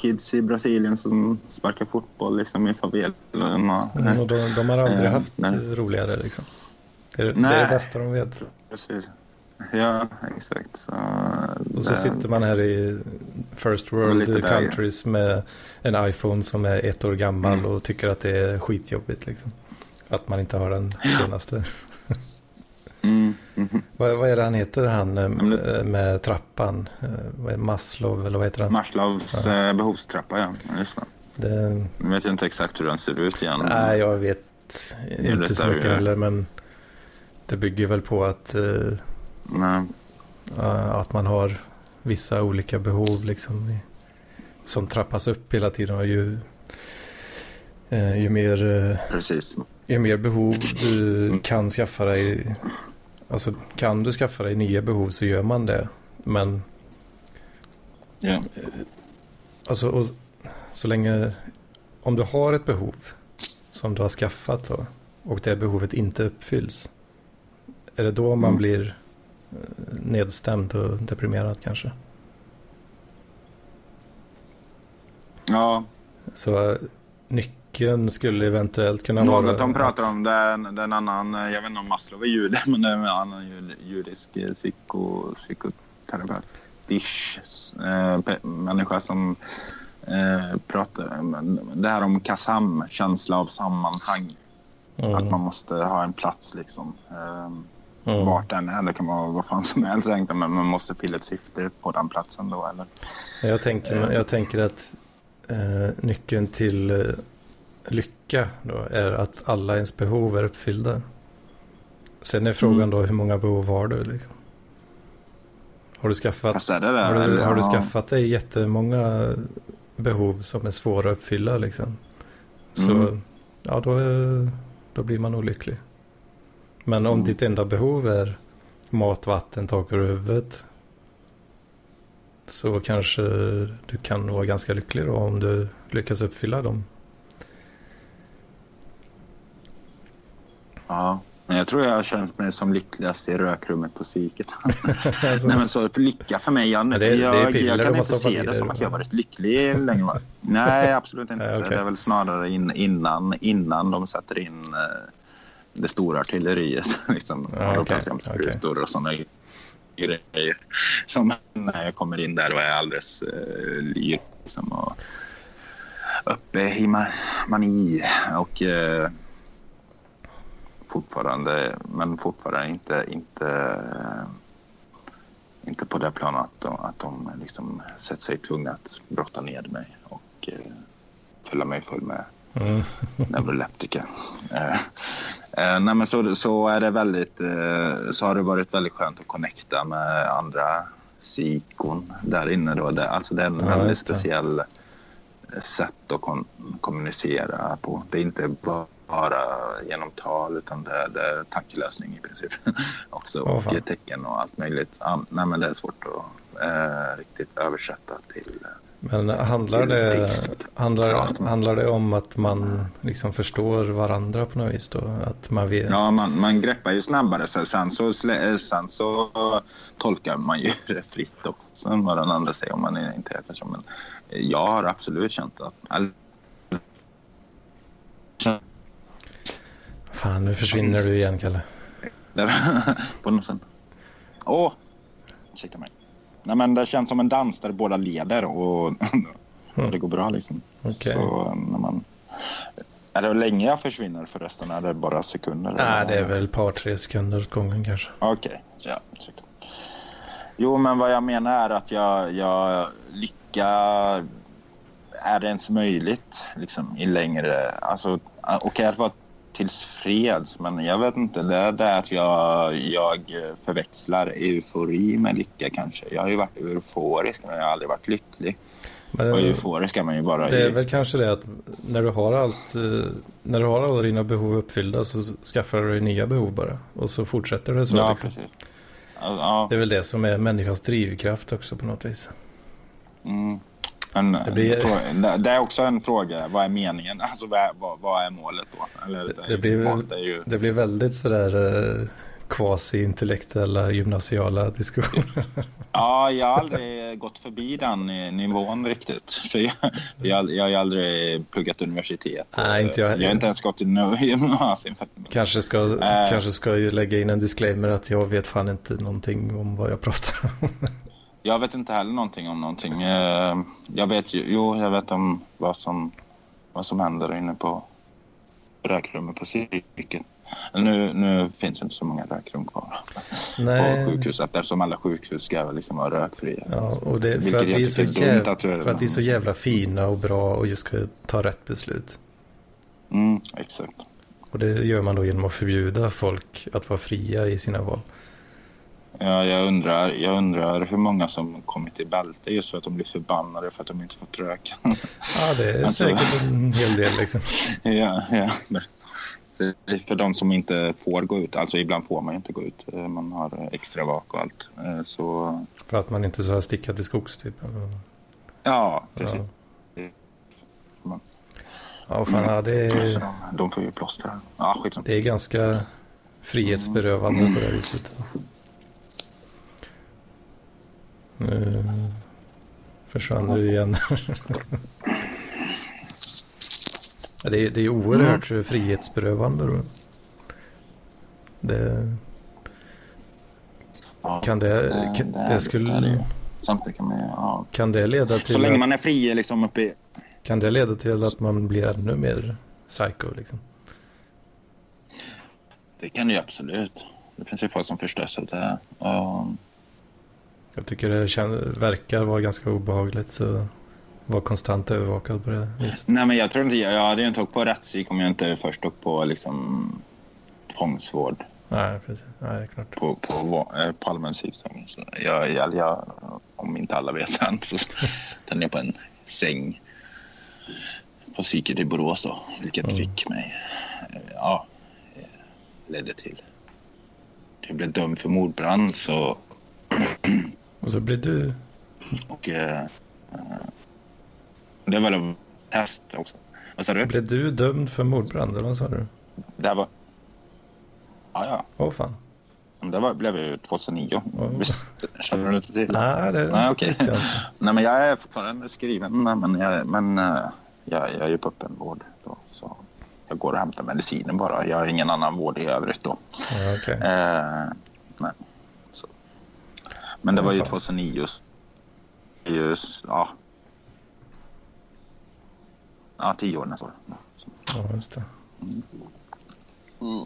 kids i Brasilien som sparkar fotboll liksom i favelan. Och, Mm, och de, de har aldrig Eh, haft nej. roligare liksom. Det är det, är Nej. det bästa de vet. Precis. Ja, exakt. Så, Och så det- sitter man här i first world där, countries med en iPhone som är ett år gammal Mm. och tycker att det är skitjobbigt liksom. Att man inte har den senaste. Mm, mhm. vad, vad är det han heter han eh, eh, med trappan? Eh, vad är det, Maslow eller vad heter han? Maslows eh, behovstrappa, ja. Just det. Det, Nu vet jag inte exakt hur den ser ut igen. nej, jag vet inte så mycket heller men det bygger väl på att, Nej. att man har vissa olika behov liksom som trappas upp hela tiden och ju, ju mer Precis. ju mer behov du kan skaffa dig, alltså kan du skaffa dig nya behov så gör man det. Men Ja. alltså, och, så länge, om du har ett behov som du har skaffat då, och det behovet inte uppfylls, är det då man Mm. blir eh, nedstämd och deprimerad kanske? ja, Så eh, nyckeln skulle eventuellt kunna något vara... de pratar om, det är, en- annan, eh, jag vet inte om Maslow är jude, men det är en annan jud- judisk eh, psyko, psykoterapeut. Dish, eh, människa som eh, pratar men det här om kasam, känsla av sammanhang. Mm, Att man måste ha en plats liksom. Eh, mm. Vart den är, det kan vara vad fan som helst egentligen, men man måste fylla ett syfte på den platsen då eller? Jag tänker, jag tänker att eh, nyckeln till eh, lycka då är att alla ens behov är uppfyllda. Sen är frågan Mm. då hur många behov har du liksom? Har du skaffat, Fast är det det? har du, eller? har du skaffat dig jättemånga behov som är svåra att uppfylla liksom? Så Mm. ja, då, då blir man olycklig. Men om Mm. ditt enda behov är mat, vatten, tak över huvudet så kanske du kan vara ganska lycklig då om du lyckas uppfylla dem. Ja, men jag tror jag har känt mig som lyckligast i rökrummet på psyket. Alltså, Nej, men så lycka för mig, jag, Ja, jag, jag kan inte se det som att jag varit lycklig länge. va? Nej, absolut inte. Okej. Det är väl snarare in, innan, innan de sätter in eh, det stora artilleriet. Liksom. Ja, då pratar jag om sprutor och sådana grejer. Som när jag kommer in där och är alldeles eh, lyr. Liksom, och uppe i ma- mani. Och eh, fortfarande, men fortfarande inte, inte, inte på det planet att de, att de liksom sett sig tvungna att brotta ned mig och eh, fylla mig full med mm, neuroleptika. Eh, eh, nej men så, så är det väldigt, eh, så har det varit väldigt skönt att connecta med andra psykon där inne då. Det, alltså det är en Ja, väldigt speciell eh, sätt att kon- kommunicera på. Det är inte bara genom tal utan det, det är tankelösning i princip också. Fan. och tecken och allt möjligt. Ja, nej men det är svårt att eh, riktigt översätta till, Men handlar det, handlar, handlar det om att man liksom förstår varandra på något vis då? Att man vet? Ja, man, man greppar ju snabbare. Så sen, så, slä- sen så tolkar man ju det fritt också. vad den andra säger om man är inte är person. Men jag har absolut känt att... Fan, nu försvinner du igen Kalle. Där, på något sätt. Åh! Ursäkta mig. Nej, men det känns som en dans där båda leder och det går bra liksom. Okej. Så när man... Är det länge jag försvinner förresten? Är det bara sekunder? Nej, det är väl ett par, tre sekunder åt gången kanske. Okej, ja. ursäkta. Jo, men vad jag menar är att jag, jag lycka är det ens möjligt liksom, i längre... Alltså, Okej att vara tillfreds, men jag vet inte. Det är att jag, jag förväxlar eufori med lycka kanske. Jag har ju varit euforisk, men jag har aldrig varit lycklig. Men, Och euforisk är man ju bara det är i... väl kanske det att när du har allt, eh, när du har alla dina behov uppfyllda så skaffar du dig nya behov bara. Och så fortsätter det så. Ja, liksom. precis. Ja. Det är väl det som är människans drivkraft också på något vis. Mm. Men, Det blir- frå- det är också en fråga. Vad är meningen? Alltså, vad, är, vad, är målet då? Eller, Det- det blir- målet ju... Det blir väldigt sådär eh, quasi-intellektuella gymnasiala diskussioner. Ja, jag har aldrig gått förbi den eh, nivån riktigt. För jag, jag, jag har aldrig pluggat universitet. Nej, inte jag heller. Jag har inte ens gått i gymnasium. kanske, ska, Äh. kanske ska ju lägga in en disclaimer att jag vet fan inte någonting om vad jag pratar om. Jag vet inte heller någonting om någonting. Eh, Jag vet ju, jo, jag vet om vad som, vad som händer inne på rökrummet på psyket. Nu, nu finns det inte så många rökrum kvar på Nej, sjukhus eftersom alla sjukhus ska liksom vara rökfria. ja, och det, för, att vi så jävla, att för att vi är så jävla fina och bra och just ska ta rätt beslut. Mm, exakt. Och det gör man då genom att förbjuda folk att vara fria i sina val. Ja, jag, undrar, jag undrar hur många som kommit i bälte just för att de blir förbannade för att de inte fått röka. Ja, det är Alltså- säkert en hel del liksom. ja, ja. men det är För de som inte får gå ut, alltså ibland får man ju inte gå ut. Eh, Man har extra vak och allt. Eh, Så För att man inte ska sticka till skogs typ. ja, precis. Ja, ja fan, ja, det, Så är, de, de får ju plåster. Ja, skitsamma. det är ganska frihetsberövande på det viset. Nu försvann du igen. Det, är, det är oerhört frihetsberövande. Då. Det, Ja, kan det, det- kan, det det skulle, det. Samtidigt kan man ja. kan det leda Så till länge att, man är fri liksom uppe i... kan det leda till att man blir ännu mer psycho liksom? Det kan det ju absolut. Det finns ju folk som förstörs av det. Och, Jag tycker det kän- verkar vara ganska obehagligt att vara konstant övervakad på det viset. Nej, men jag tror inte... Jag hade ju inte åkt på rättspsyk om jag inte först åkt på liksom tvångsvård Nej, precis. Nej, det är klart. på, på, eh, på allmän psyk. Så jag, jag, jag, om inte alla vet än så den är på en säng på psyket i Borås då, vilket Mm. fick mig... eh, Ja, eh, ledde till... Jag blev dömd för mordbrand så... Och så blir du... Och... Eh, eh, det var väl test också. Vad sa du? Blev du dömd för mordbrand eller vad sa du? Det var... Ja, ja. Åh fan. Men Det var, blev ju 2009. Mm. Visst, känner du inte till? Nej, det Nej, okej. visste jag inte. Nej, men jag är fortfarande skriven, men, jag, men eh, jag, jag är ju på öppenvård. Då, så jag går och hämtar medicinen bara. Jag har ingen annan vård i övrigt då. Ja, okej. Eh, nej. Men det var ju Fan. 2009. så- Just, ja. Ja, tio år nästa år. Ja, just det. Mm.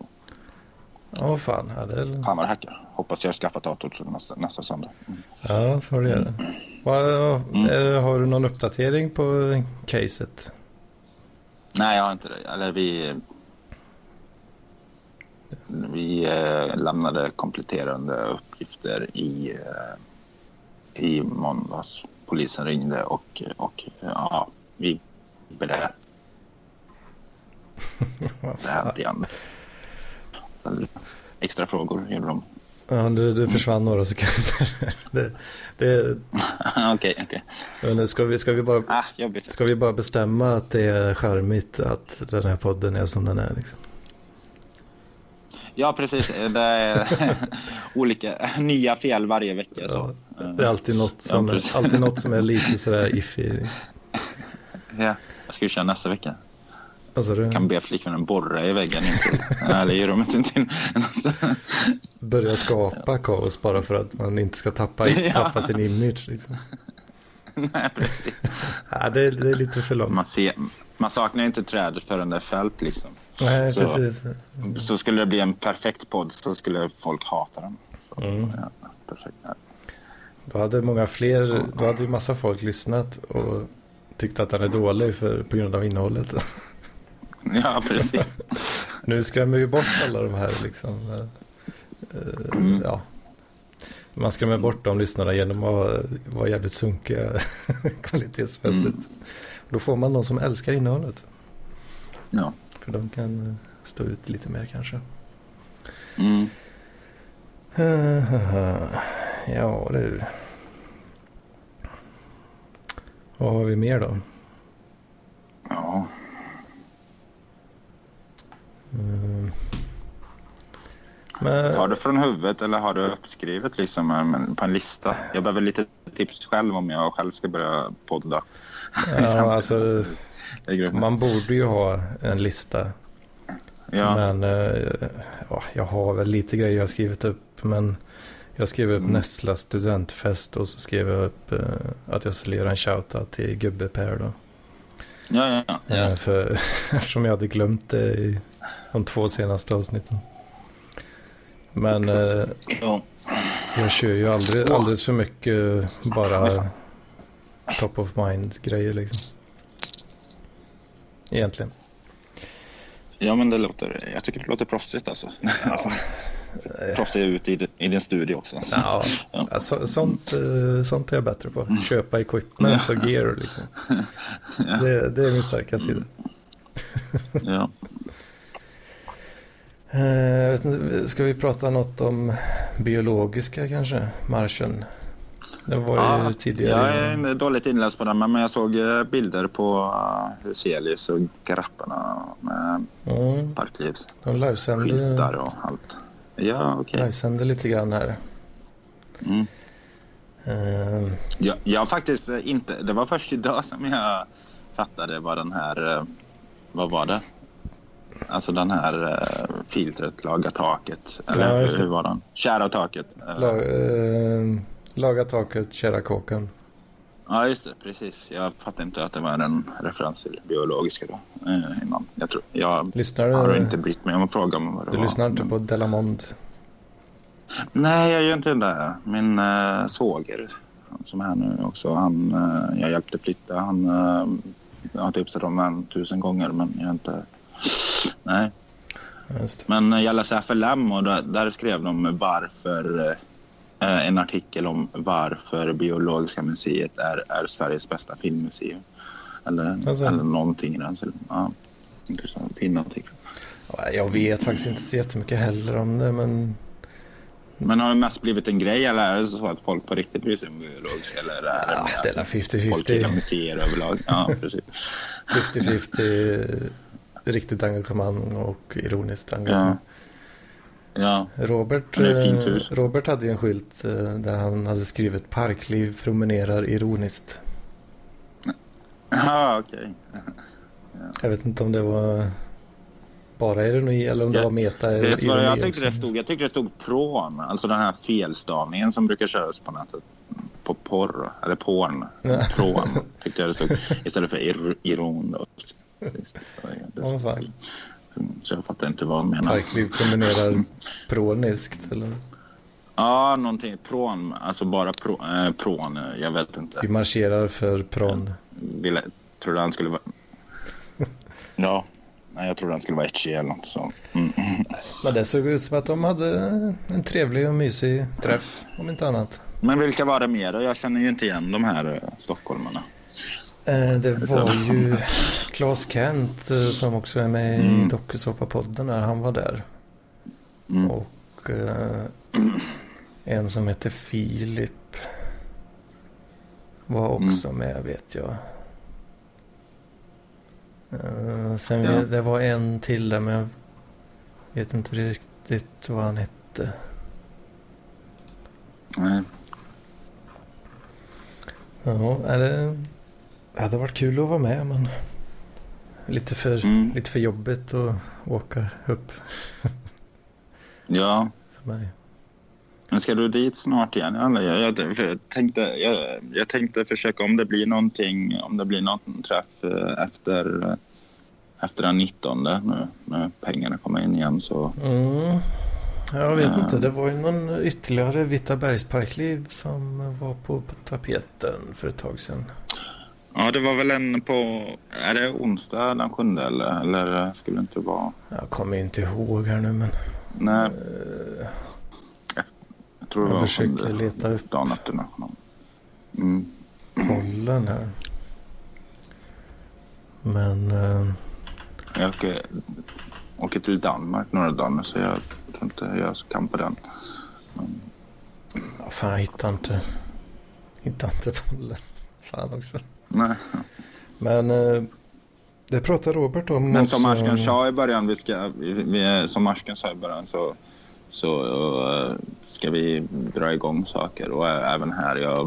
Åh fan. Ja, det är... Fan vad det hackar. Hoppas jag har skaffat dator till nästa, nästa söndag. Mm. ja får du göra. Vad, är det, har du någon uppdatering på caset? Nej, jag har inte det. Eller vi... Vi eh, lämnade kompletterande uppgifter i, eh, i måndags. Polisen ringde och, och ja, vi berättade det fan. igen. Extra frågor gjorde de. Ja, du, du försvann några sekunder. det, det, Okej, okej. men ska, vi, ska, vi bara, Ah, ska vi bara bestämma att det är charmigt att den här podden är som den är? Liksom? Ja, precis. Det är olika nya fel varje vecka. Så. Det är alltid något som, Ja, är, alltid något som är lite sådär iffy. Ja. Jag ska ju köra nästa vecka. Alltså, Jag kan be flickvännen borra i väggen. Eller i rummet intill. börjar skapa kaos bara för att man inte ska tappa, tappa sin image. Liksom. Nej, precis. Ja, det, är, det är lite för långt. Man, ser, man saknar inte trädet förrän det är fällt. Liksom. Nej, Så- precis. Så skulle det bli en perfekt podd så skulle folk hata den. Så, Mm. ja, perfekt. Ja. Då hade många fler, då hade ju massa folk lyssnat och tyckte att den är dålig för, på grund av innehållet. ja, precis. Nu skrämmer vi bort alla de här liksom. eh, Mm. Ja. Man skrämmer bort de lyssnarna genom att vara jävligt sunkiga kvalitetsmässigt. Mm. Då får man någon som älskar innehållet. Ja. För de kan eh, stå ut lite mer kanske. Mm. Ja du. Vad har vi mer då? ja. Mm. Men, Tar du från huvudet eller har du uppskrivet liksom eh, på en lista? Jag behöver lite tips själv om jag själv ska börja podda. ja, alltså, man borde ju ha en lista. Ja. Men eh, ja, jag har väl lite grejer jag skrivit upp. Men jag skrev upp Mm. Nessla studentfest och så skrev jag upp eh, att jag skulle göra en shoutout till Gubbe Per då. Ja, ja, ja. Eh, för, eftersom jag hade glömt det i de två senaste avsnitten. Men eh, ja. jag kör ju aldrig, alldeles för mycket bara top of mind grejer liksom. Egentligen. ja men det låter, jag tycker det låter proffsigt alltså. Proffsig ut i, i din studio också. Ja, Ja. alltså, sånt, eh, sånt är jag bättre på. Köpa equipment och gear liksom. Det, det är min starka sida. Ja. Eh, ska vi prata något om biologiska kanske? Marschen. Det var ju Ja, tidigare. Jag är dåligt inläst på den, men jag såg eh, bilder på eh, Huselius och grapparna med Mm, parklivs de livesände, skyltar och allt. Ja, okej. livesände lite grann här. Mm. Eh, Jag, jag har faktiskt eh, inte... Det var först idag som jag fattade vad den här... Vad var det? Alltså den här eh, filtret, laga taket. Eller Ja, hur, var den? Kära taket. La, eh, laga taket, kära kåken. Ja, just det. Precis. Jag fattade inte att det var en referens till biologiska då. Eh, innan. Jag, tror, jag Lyssnar har du? inte brytt mig om att fråga om vad det Du var. lyssnar inte men- på Delamond? Nej, jag gör inte det. Min äh, svåger som är här nu också. Han, eh, jag hjälpte flytta. Han, jag har tipsat om en tusen gånger men jag har inte... Nej. Just. Men eh, jag läste FLM och där, där skrev de varför... eh, en artikel om varför Biologiska museet är, är Sveriges bästa filmmuseum. Eller, Alltså. eller någonting i den. Ja, intressant. Ja, Jag vet faktiskt inte så jättemycket heller om det men Men har det mest blivit en grej eller är det så att folk på riktigt bryr sig om biologiska? Eller är det ja, mer det är att folk gillar 50-50. museer överlag? Ja, precis. 50-50 riktigt engagemang och ironiskt engagemang. Ja, Robert, det ett fint eh. Robert hade ju en skylt eh, där han hade skrivit Parkliv promenerar ironiskt. ja okej. Jag vet inte om det var bara ironi eller om det Ja, var meta vad ironi jag tyckte det stod? Jag tyckte det stod prån. Alltså den här felstavningen som brukar köras på nätet. På porr, eller porn. Ja. Prån tyckte jag det stod. Istället för ir iron. Då. Precis. Ja, fan. Så jag fattar inte vad han menar. Parkliv promenerar proniskt eller? Ja, någonting. Prån. Alltså bara prå, eh, prån. Jag vet inte. Vi marscherar för pron. Ville, trodde han skulle vara... Ja. Nej, jag trodde han skulle vara etchy eller något så. Mm. Men det såg ut som att de hade en trevlig och mysig träff om inte annat. Men vilka var det mer? Jag känner ju inte igen de här eh, stockholmarna. Eh, Det var ju Claes Kent eh, som också är med i Mm. dokusåpapodden där. Han var där. Mm. Och eh, En som heter Filip. Var också med vet jag. Sen Ja. det var en till där men jag vet inte riktigt vad han hette. Nej. Ja, är det det hade varit kul att vara med men lite för, Mm. lite för jobbigt att åka upp Ja, för mig. men ska du dit snart igen? Eller? Jag, jag, jag, tänkte, jag, jag tänkte försöka om det blir någonting, om det blir någon träff eh, efter, eh, efter den 19 nu när pengarna kommer in igen så Mm. Jag vet inte, det var ju någon ytterligare Vita bergsparkliv som var på tapeten för ett tag sedan. Ja, det var väl en på... Är det onsdag den sjunde eller, eller skulle det inte vara? Jag kommer inte ihåg här nu men Nej, eh, jag tror det jag var försöker sjunde leta upp dagen efter national. Mm. pollen här. Men eh, Jag åker, åker till Danmark några dagar nu, så jag tror inte jag kan på den. ja, fan jag hittar inte, hittar inte pollen. Fan också. Nej. Men eh, det pratar Robert om Men som Ashkan sa i början, vi ska, vi, som Ashkan sa i början så, så eh, ska vi dra igång saker. Och även här, jag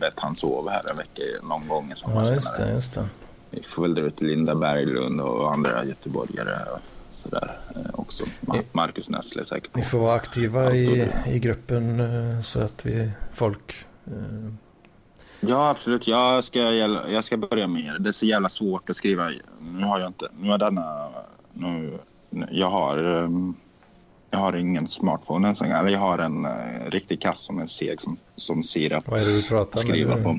vet han sover här en vecka någon gång i sommar Ja, just det, just det. Vi får väl dra ut Linda Berglund och andra göteborgare och sådär eh, också. Marcus Nessle säkert. Ni får vara aktiva i, i gruppen så att vi folk eh, Ja, absolut. Jag ska, jag ska börja med det. Det är så jävla svårt att skriva. Nu har jag inte... Nu har denna... Nu, jag har... ehm, Jag har ingen smartphone ens en. Eller jag har en uh, riktig kass som är seg som, som sirap Vad är det du pratar skriva med? på.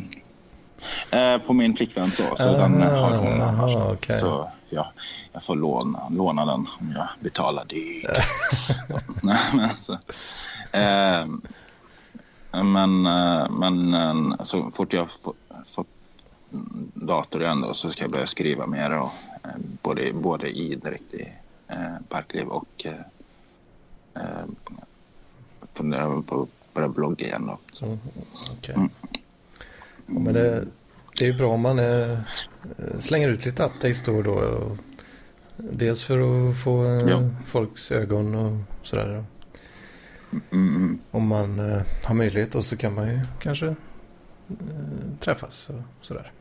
Eh, på min flickvän så. Så Ah, den har hon annars. okej. Så ja, jag får låna, låna den om jag betalar dyrt. Nej, men så. Men, eh, men eh, så fort jag få- fått dator igen då så ska jag börja skriva mer. Och, eh, både, både i direkt i eh, Parkliv och eh, eh, funderar på att börja blogga igen. Då. Så. Mm, okej. Mm. Ja, men det, det är bra om man eh, slänger ut lite updates då och då. Och dels för att få eh, folks ögon och sådär. Mm. Om man eh, har möjlighet och så kan man ju kanske eh, träffas och sådär.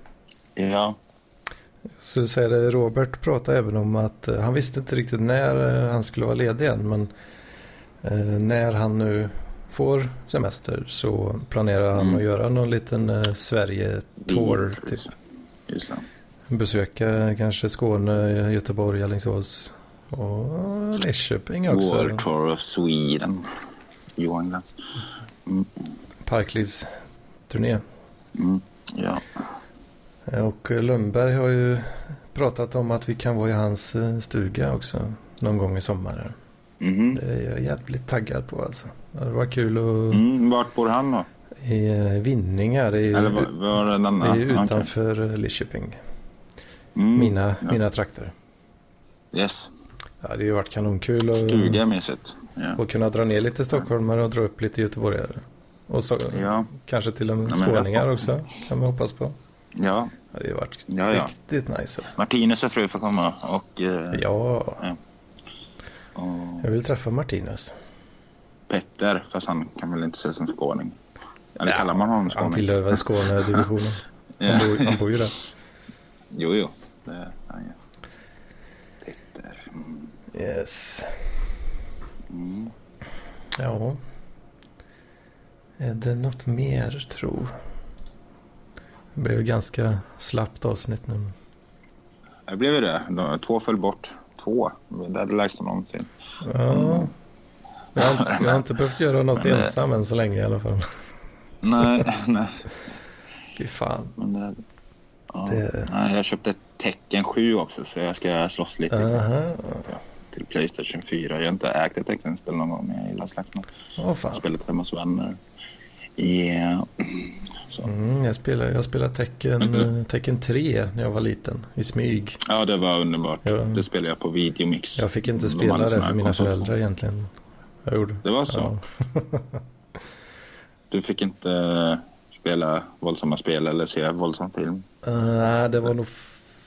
Ja, Så säger det, Robert pratade även om att eh, han visste inte riktigt när eh, han skulle vara ledig än. Men eh, när han nu får semester så planerar han Mm. att göra någon liten eh, Sverige-tour. Typ. Just- Just det. Besöka kanske Skåne, Göteborg, Alingsås och Lidköping också. World Tour of Sweden. Johan Glans. Mm, Parklivsturné. mm, ja. Eh, Och eh, Lundberg har ju pratat om att vi kan vara i hans eh, stuga också någon gång i sommar. Mhm. Det är jag jävligt taggad på alltså. Det var kul att... Mm, vart bor han då? I Vinningar, är, Eller var, var är det är utanför okay. Lidköping. Mm, Mina, ja. mina trakter. Yes. Ja, det har ju varit kanonkul att, Stuga mysigt. Ja. att kunna dra ner lite stockholmare och dra upp lite göteborgare. Och så, Ja. kanske till en men skåningar jag- också, kan man hoppas på. ja. Ja, det har varit Ja, ja. riktigt nice alltså. Martinus och fru får komma och, eh, Ja, och jag vill träffa Martinus. Petter, fast han kan väl inte ses som skåning. Eller Ja, kallar man honom Han skåning? tillhör väl Skånedivisionen. Ja. Han, bor, han bor ju där. Jo, jo. Det är han ja. Petter. Mm. Yes. Mm. Ja. Är det något mer tro? Det blev ganska slappt avsnitt nu. Det blev ju det. Två föll bort. Två. Det hade lägst någonsin. Ja. Jag har, jag har inte behövt göra något Men det- ensam än så länge i alla fall. Nej, nej. Fy fan. Men det, ja. Det- nej, jag köpte Tecken 7 också så jag ska slåss lite Aha. Till Playstation 4. Jag har inte ägt ett Tecken-spel någon gång men jag gillar. Åh fan. Spelet hemma hos vänner. Yeah. Mm, jag spelade, jag spelade eh, Tekken 3 när jag var liten. I smyg. Ja, det var underbart. Ja. Det spelade jag på Videomix. Jag fick inte De spela hade det för mina föräldrar egentligen. Jag gjorde. Det var så? Ja. Du fick inte spela våldsamma spel eller se våldsam film? Eh, Nej, det var nog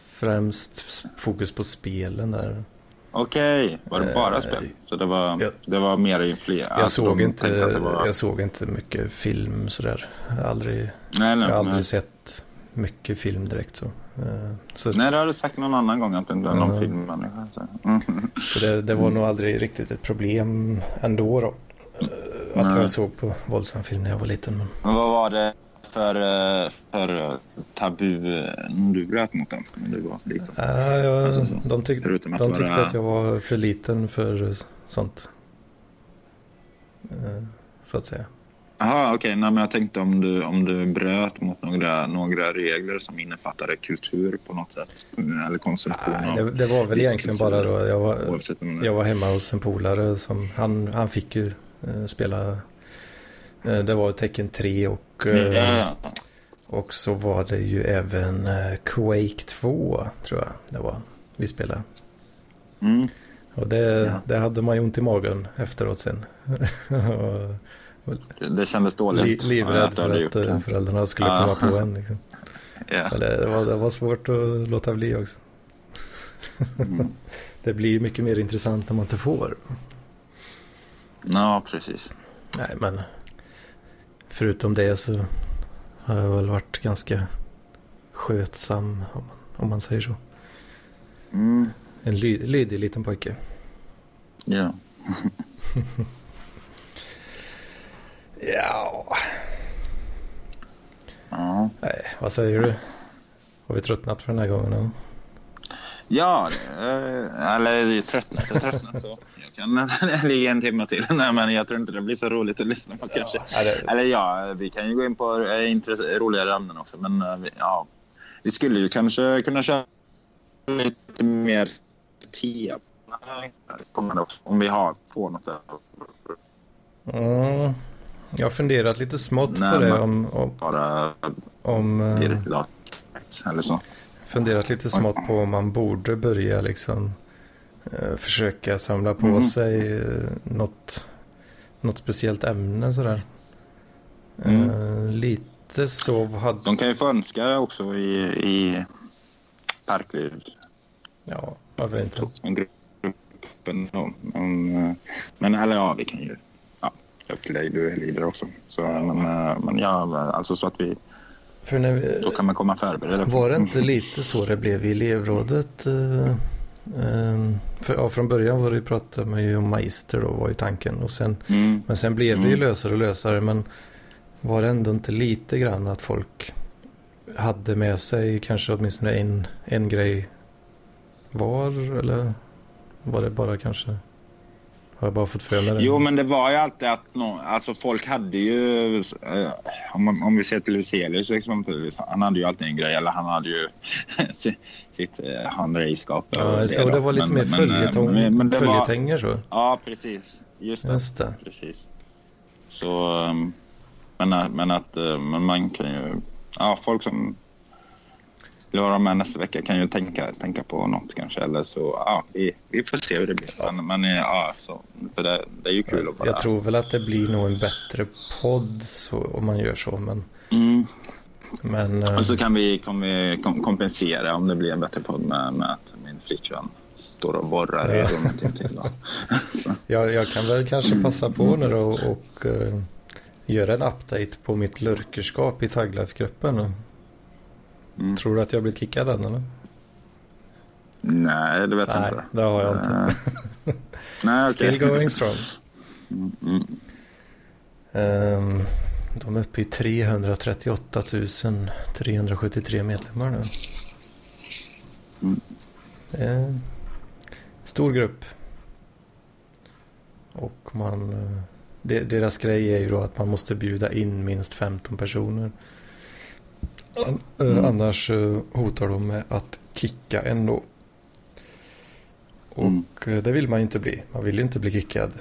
främst fokus på spelen där. Okej, var det bara Eh, spel? Så det var, jag- det var mer i fler? Jag, såg inte, var... jag såg inte mycket film sådär. Jag har aldrig, Nej, jag nej, har nej. aldrig sett mycket film direkt så. Eh, Så, nej, det har du sagt någon annan gång att du inte är någon Mm. filmmänniska. så. Mm. så det, det var nog aldrig riktigt ett problem ändå då. Eh, Att jag såg på våldsam film när jag var liten. Men... Men vad var det för, eh, för eh, tabu eh, du bröt mot dem du var liten? Ja, jag, Alltså så. de, tyck, de tyckte att jag var för liten för sånt. Så att säga. Jaha, okej. Nej, men jag tänkte om du, om du bröt mot några, några regler som innefattade kultur på något sätt. Eller konsumtion Nej, det, det var väl egentligen bara då jag var, jag var hemma hos en polare som han, han fick ju spela. Eh, det var tecken 3 och, eh, Ja, och så var det ju även eh, Quake 2 tror jag det var vi spelade. mm. Och det, Ja. det hade man ju ont i magen efteråt sen. Och Det kändes li, dåligt. livrädd att du hade för att det. föräldrarna skulle Ja. komma på en. Liksom. Ja. Eller det, var, det var svårt att låta bli också. Mm. Det blir ju mycket mer intressant när man inte får. ja, precis. Nej, men förutom det så har jag väl varit ganska skötsam om man, om man säger så. Mm. En ly, lydig liten pojke. Ja. Ja, Ja. nej, vad säger du? Har vi tröttnat för den här gången? eller? Ja, eh, eller tröttnat och tröttnat så. Jag kan ligga en timme till. Nej, men jag tror inte det blir så roligt att lyssna på kanske. Ja, det, Eller ja, vi kan ju gå in på eh, roligare ämnen också. Men eh, ja, vi skulle ju kanske kunna köra lite mer också, Om vi har på något där. mm, jag har funderat lite smått Nej, på det. Om, om, Bara om, blir lat eller så. Funderat lite smått på om man borde börja liksom eh, försöka samla på Mm. sig eh, något, något speciellt ämne sådär. Mm. Eh, lite så hade... De kan ju få önska också i, i Parkliv. Ja, varför inte? gruppen. då. Men, eh, men eller ja, vi kan ju... Ja, upp till dig. Du är leader också. Så, men, eh, men ja, alltså så att vi... För när vi, Då kan man komma förberedd. var det inte lite så det blev i elevrådet? eh, eh, för, ja, från början var det ju pratade man ju om magister då var ju tanken. Och sen, Mm. men sen blev det ju Mm. lösare och lösare. Men var det ändå inte lite grann att folk hade med sig kanske åtminstone en, en grej var? Eller var det bara kanske... Har jag bara fått för mig det? Jo, men det var ju alltid att nå, alltså folk hade ju... Eh, om, om vi ser till Huselius exempelvis. Han hade ju alltid en grej. Eller han hade ju si- sitt eh, handredskap. Ja, det, och det var lite Men- mer eh, följetong, men- men följetänger så. Ja, precis. Just det. Just det. Precis. Så, men, att- men att uh, men man kan ju... Ja, folk som vill vara med nästa vecka kan ju tänka, tänka på något kanske. Eller så, ja, vi, vi får se hur det blir. Men, men eh, ja, så, för det, det är ju kul att bara... Jag tror väl att det blir nog en bättre podd så, om man gör så. Men, Mm. men eh, Och så kan vi, kan vi kom, kompensera om det blir en bättre podd med, med att min flickvän står och borrar i Ja. rummet intill. jag, jag kan väl kanske passa på nu då och, och eh, göra en update på mitt lurkerskap i Taglife-gruppen. Mm. Tror du att jag blivit kickad än eller? nej, det vet jag Nej, inte. det har jag inte. Eh, nej. Still going strong. Mm. Ehm, de är uppe i 338 373 medlemmar nu. Mm. En stor grupp. Och man, eh, de, deras grej är ju då att man måste bjuda in minst 15 personer. Eh, Mm. Annars eh, hotar de med att kicka en då. Och Mm. det vill man ju inte bli. Man vill ju inte bli kickad.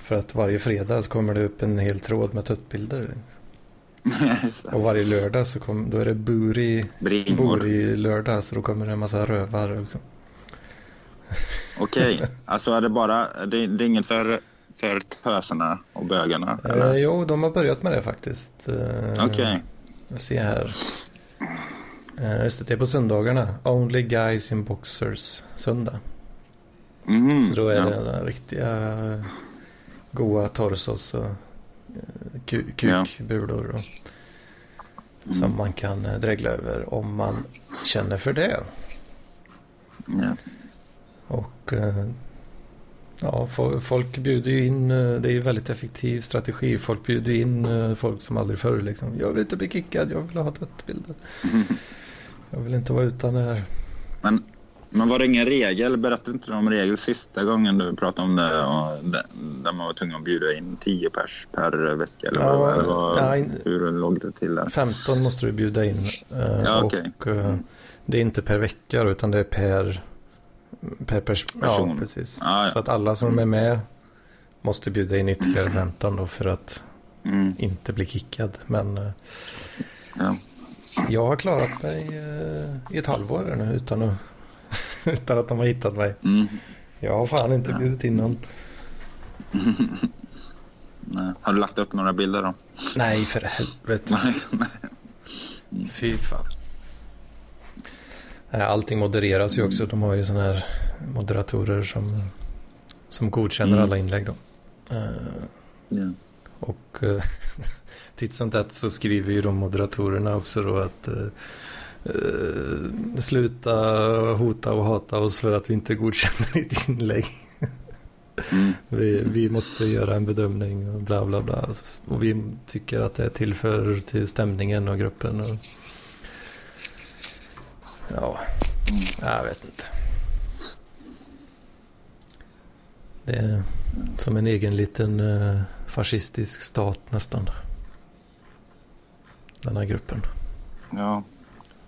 För att varje fredag så kommer det upp en hel tråd med tuttbilder. Och varje lördag så kom, då är det buri, Bringor. buri lördag. Så då kommer det en massa rövar. Okej, alltså är det bara, det, det är inget för, för töserna och bögarna? Eh, jo, de har börjat med det faktiskt. Eh, Okej. Jag ser här. Eh, just det, det är på söndagarna. Only guys in boxers söndag. Mhm, Så då är ja. det riktiga goa torsos och eh, ku- Ja. kukbulor och, Mm. som man kan eh, dregla över om man känner för det. Ja. Och eh, ja, fo- folk bjuder ju in, eh, det är ju väldigt effektiv strategi. Folk bjuder in eh, folk som aldrig förr liksom. Jag vill inte bli kickad, jag vill ha tvättbilder. Jag vill inte vara utan det här. Men, men var det ingen regel? Berättade inte du om regel sista gången du pratade om det? Det där man var tvungen att bjuda in 10 pers per vecka? Eller Ja, vad, vad, ja, in- hur låg det till där? 15 måste du bjuda in. eh, Ja, okej. Och eh, det är inte per vecka utan det är per, per pers Ja, Person. precis. Ah, ja. Så att alla som är med måste bjuda in ytterligare 15 då för att Mm, inte bli kickad. Men eh, ja. jag har klarat mig eh, i ett halvår nu utan att, utan att de har hittat mig. Mm. Jag har fan inte bjudit in någon. Nej. Har du lagt upp några bilder då? Nej, för helvete. Nej, nej. Fy fan. Nej, Allting modereras ju också. De har ju sådana här moderatorer som, som godkänner Mm. alla inlägg. Då. Eh, Ja. och eh, titt som tätt så skriver ju de moderatorerna också då att eh, eh, sluta hota och hata oss för att vi inte godkänner ditt inlägg. Mm. Vi, vi måste göra en bedömning och bla bla bla. Och vi tycker att det tillför till stämningen och gruppen. Och... Ja, Mm. jag vet inte. Det är som en egen liten eh, fascistisk stat nästan. Den här gruppen. Ja.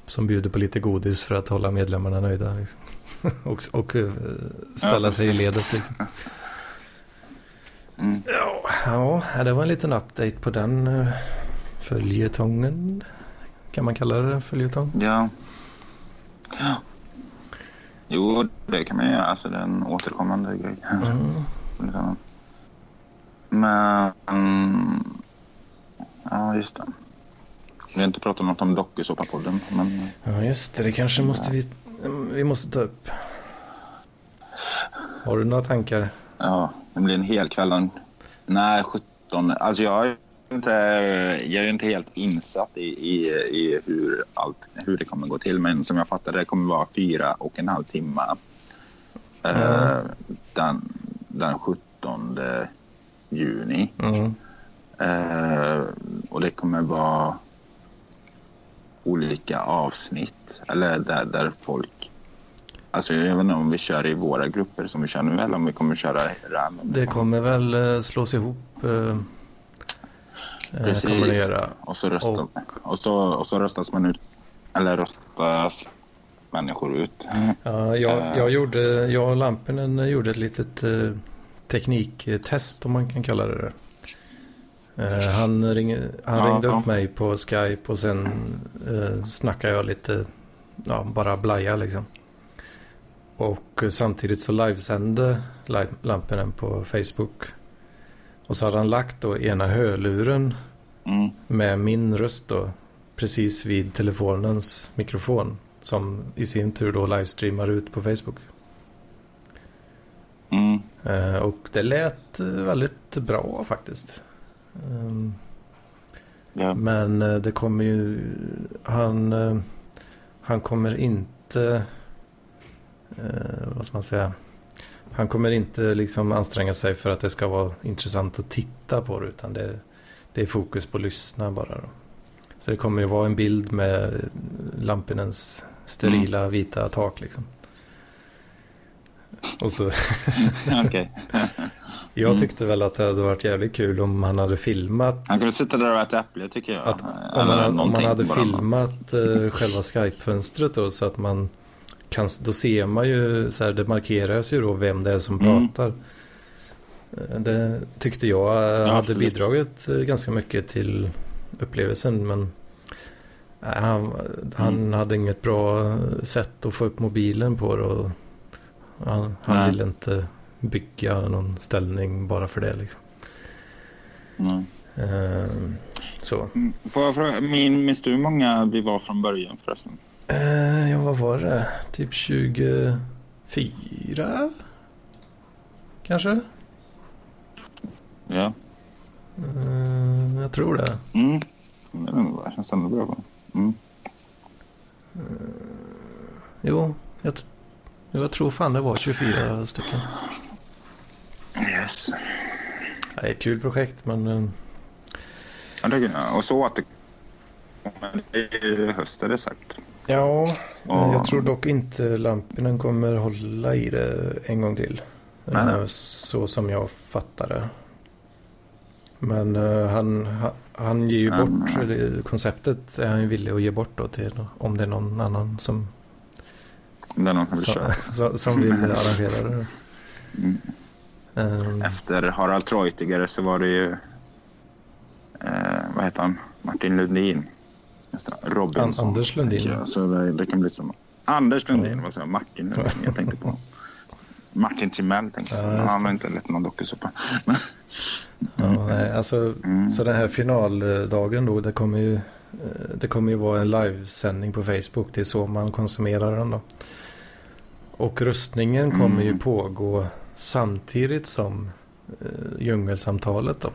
Som bjuder på lite godis för att hålla medlemmarna nöjda. Liksom. och och eh, ställa Ja, sig i ledet. Liksom. Mm. Ja, ja, det var en liten update på den uh, följetongen. Kan man kalla det följetong? Ja. Ja. Jo, det kan man göra. Alltså det är en återkommande grej. Mm. Liksom. Men... Ja, just det. Vi har inte pratat något om dokusåpapodden, men... Ja, just det. Det kanske måste vi, vi måste ta upp. Har du några tankar? Ja, det blir en hel kväll. Nej, 17. Alltså jag inte, jag är inte helt insatt i, i, i hur, allt, hur det kommer gå till. Men som jag fattar det kommer vara fyra och en halv timme. Eh, den, den 17 juni. Mm. Eh, och det kommer vara olika avsnitt. Eller där, där folk... Alltså jag vet inte om vi kör i våra grupper som vi kör nu eller om vi kommer köra random. Det kommer väl eh, slås ihop. eh, eh, Precis. Kommer det göra. Och så, röstar, Och- och... så, och så röstas man ut. Eller röstas människor ut. Ja, jag, Eh. jag, gjorde, jag och Lampinen gjorde ett litet eh, tekniktest om man kan kalla det det. Eh, han ring, han Ja, ringde ja. upp mig på Skype och sen eh, snackade jag lite, ja, bara blaja liksom. Och eh, samtidigt så livesände live, Lampinen på Facebook. Och så hade han lagt då ena hörluren Mm. med min röst då precis vid telefonens mikrofon som i sin tur då livestreamar ut på Facebook. Mm. Eh, och det lät eh, väldigt bra faktiskt. Ehm, Ja. men eh, det kommer ju, han, han kommer inte, vad ska man säga, han kommer inte liksom anstränga sig för att det ska vara intressant att titta på det utan det, det är fokus på att lyssna bara. Då. Så det kommer ju vara en bild med Lampinens sterila vita tak liksom. Och så, jag Mm. tyckte väl att det hade varit jävligt kul om han hade filmat Han kunde sitta där och äta äpple tycker jag. Att, om, man, om man hade filmat eh, själva Skype-fönstret då så att man kan, då ser man ju, så här, det markeras ju då vem det är som Mm. pratar. Eh, Det tyckte jag eh, Ja, hade absolut. bidragit eh, ganska mycket till upplevelsen men nej, han, han Mm. hade inget bra sätt att få upp mobilen på det och han, han Nej. ville inte bygga någon ställning bara för det. Liksom. Ehm, så. Mm. Får jag fråga, min, minns du hur många vi var från början förresten? Eh, ja, vad var det? Typ 24? Kanske? Ja. Eh, jag tror det. Mm. Det känns ändå bra. Mm. Jo, jag, jag tror fan det var 24 stycken. Yes. Det är ett kul projekt men eh, Ja, det, och så att det det är ju höst är det sagt. Ja, Ja. jag tror dock inte Lampinen kommer hålla i det en gång till. Nej. Eh, Så som jag fattar det. Men eh, han, ha- han ger ju Men, bort, ja. eller konceptet är han ju villig att ge bort då till om det är någon annan som, det någon som vill som, som, vill arrangera det. Mm. Ehm, Efter Harald Treutiger så var det ju... Eh, vad heter han? Martin Lundin. Robinson. An- Anders Lundin. jag. Så det, det kan bli som... Anders Lundin, Ja. vad sa jag? Martin Lundin jag tänkte på. Martin Timell tänkte jag. Ja, han var inte lett någon dokusåpa. Ja, nej, alltså, Mm. Så den här finaldagen då, det kommer ju, eh, det kommer ju vara en livesändning på Facebook. Det är så man konsumerar den då. Och röstningen kommer ju Mm. pågå samtidigt som eh, djungelsamtalet då.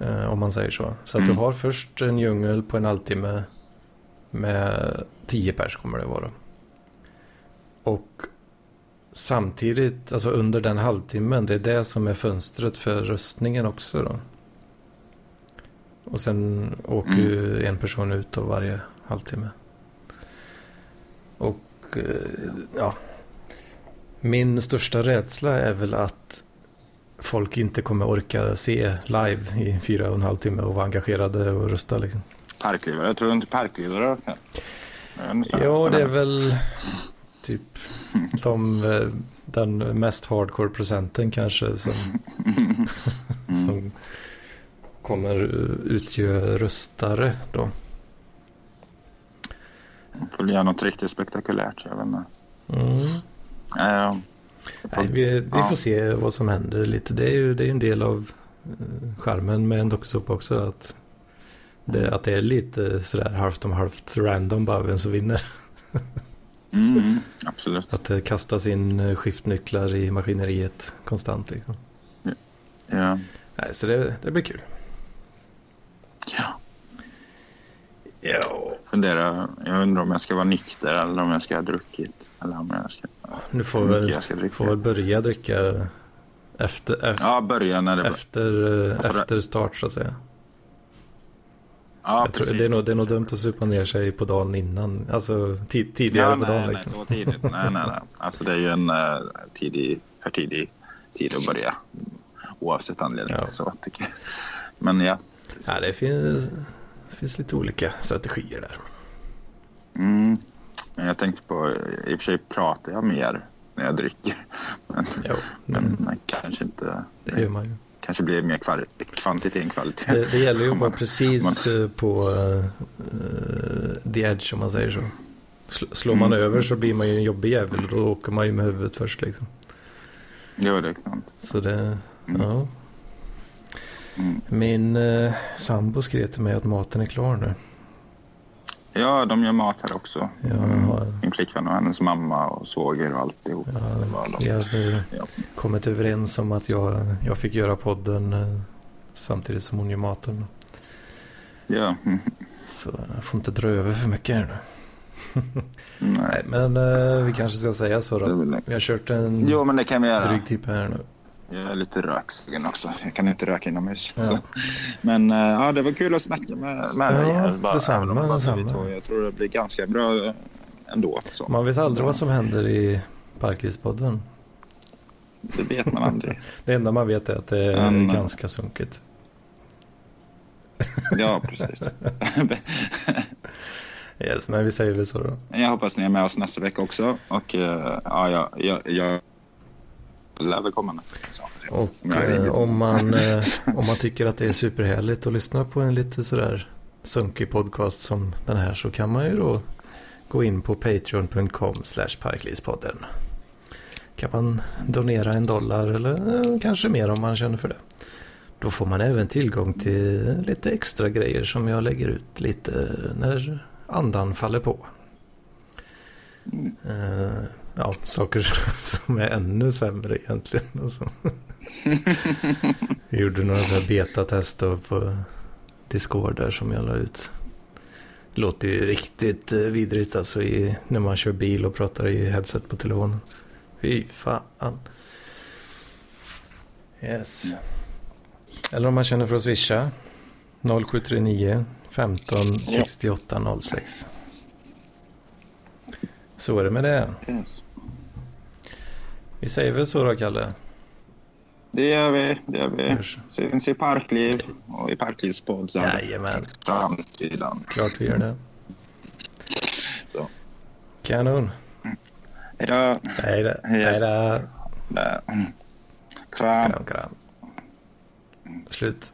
Eh, om man säger så. Så att du Mm. har först en djungel på en halvtimme med 10 pers kommer det vara. Och samtidigt, alltså under den halvtimmen, det är det som är fönstret för röstningen också då. Och sen åker Mm. ju en person ut då varje halvtimme. Och eh, ja, min största rädsla är väl att folk inte kommer orka se live i fyra och en halv timme och vara engagerade och rösta liksom. Parklivare. Jag tror inte parklivare kan. Ja, det är väl typ de, eh, den mest hardcore procenten kanske som, Mm. som kommer utgöra röstare då. Får göra något riktigt spektakulärt. Jag vet inte. Mm. Eh, Nej, vi, vi Ja. får se vad som händer lite. Det är ju det är en del av eh, charmen med en dokusåpa också. Att det, att det är lite sådär halvt om halvt random bara vem som vinner. mm, absolut. Att det kastas in eh, skiftnycklar i maskineriet konstant liksom. Ja. Nej, så det, det blir kul. ja. Ja, Fundera. Jag undrar om jag ska vara nykter eller om jag ska ha druckit. Eller om jag ska... nu får väl, jag ska dricka. får väl börja dricka efter, efter, Ja, börja när det... efter, eh, Alltså efter start så att säga. ja, Jag tror, det, är nog, det är nog dumt att supa ner sig på dagen innan. Alltså tid, tidigare Ja, på nej, dagen nej, liksom. så tidigt. Nej, nej, nej. Alltså det är ju en uh, tidig, för tidig tid att börja. Oavsett anledning. Ja. Så men ja. precis. Ja, det finns, det finns lite olika strategier där. Mm. Men jag tänkte på, i och för sig pratar jag mer när jag dricker. Men, Jo, men, men kanske inte... det gör man ju. Kanske blir mer kval, kvantitet än kvalitet. Det, det gäller ju att vara Man- precis eh, på uh, the edge om man säger så. Sl- Slår man Mm. över så blir man ju en jobbig jävel och då åker man ju med huvudet först liksom. Jo, det är sant. Så det, Mm. ja. Mm. Min uh, sambo skrev till mig att maten är klar nu. Ja, de gör mat här också. Har- Min flickvän och hennes mamma och svåger och alltihop. Ja, vi hade Ja. kommit överens om att jag, jag fick göra podden eh, samtidigt som hon gör maten. Ja. Mm. Så jag får inte dra över för mycket här nu. Nej. Nej, men eh, vi kanske ska säga så då. Vi har kört en Jo, men det kan vi göra. dryg timme här nu. Jag är lite röksugen också. Jag kan inte röka inomhus. Ja. Så. Men eh, ja, det var kul att snacka med, med. Ja, här. Bara- detsamma, bara detsamma. Jag tror det blir ganska bra eh, ändå. Så. Man vet aldrig vad som händer i Parklivspodden. Det vet man aldrig. Det enda man vet är att det är eh, ganska sunkigt. Ja, precis. Yes, men vi säger väl så då. jag hoppas ni är med oss nästa vecka också. Och eh, ja, jag, jag, jag lär väl komma nästa. Och eh, om, man, eh, om man tycker att det är superhärligt att lyssna på en lite sådär sunkig podcast som den här så kan man ju då gå in på patreon.com slash parklivspodden. kan man donera en dollar eller eh, kanske mer om man känner för det. Då får man även tillgång till lite extra grejer som jag lägger ut lite när andan faller på. Eh, ja, saker som är ännu sämre egentligen. Och så. Jag gjorde några så här betatest då på Discord där som jag la ut. Det låter ju riktigt eh, vidrigt alltså i, när man kör bil och pratar i headset på telefonen. Fy fan. Yes. Eller om man känner för att swisha. 0739 15 68 06. Så är det med det. Yes. Vi säger väl så då, Kalle? Det gör vi. Det gör vi. Syns i Parkliv och i Parklivspodden. Jajamän, Framtiden. klart vi gör det. Så. Kanon. Hej då. Hej då. Hej då. Kram. Kram, kram. Slut.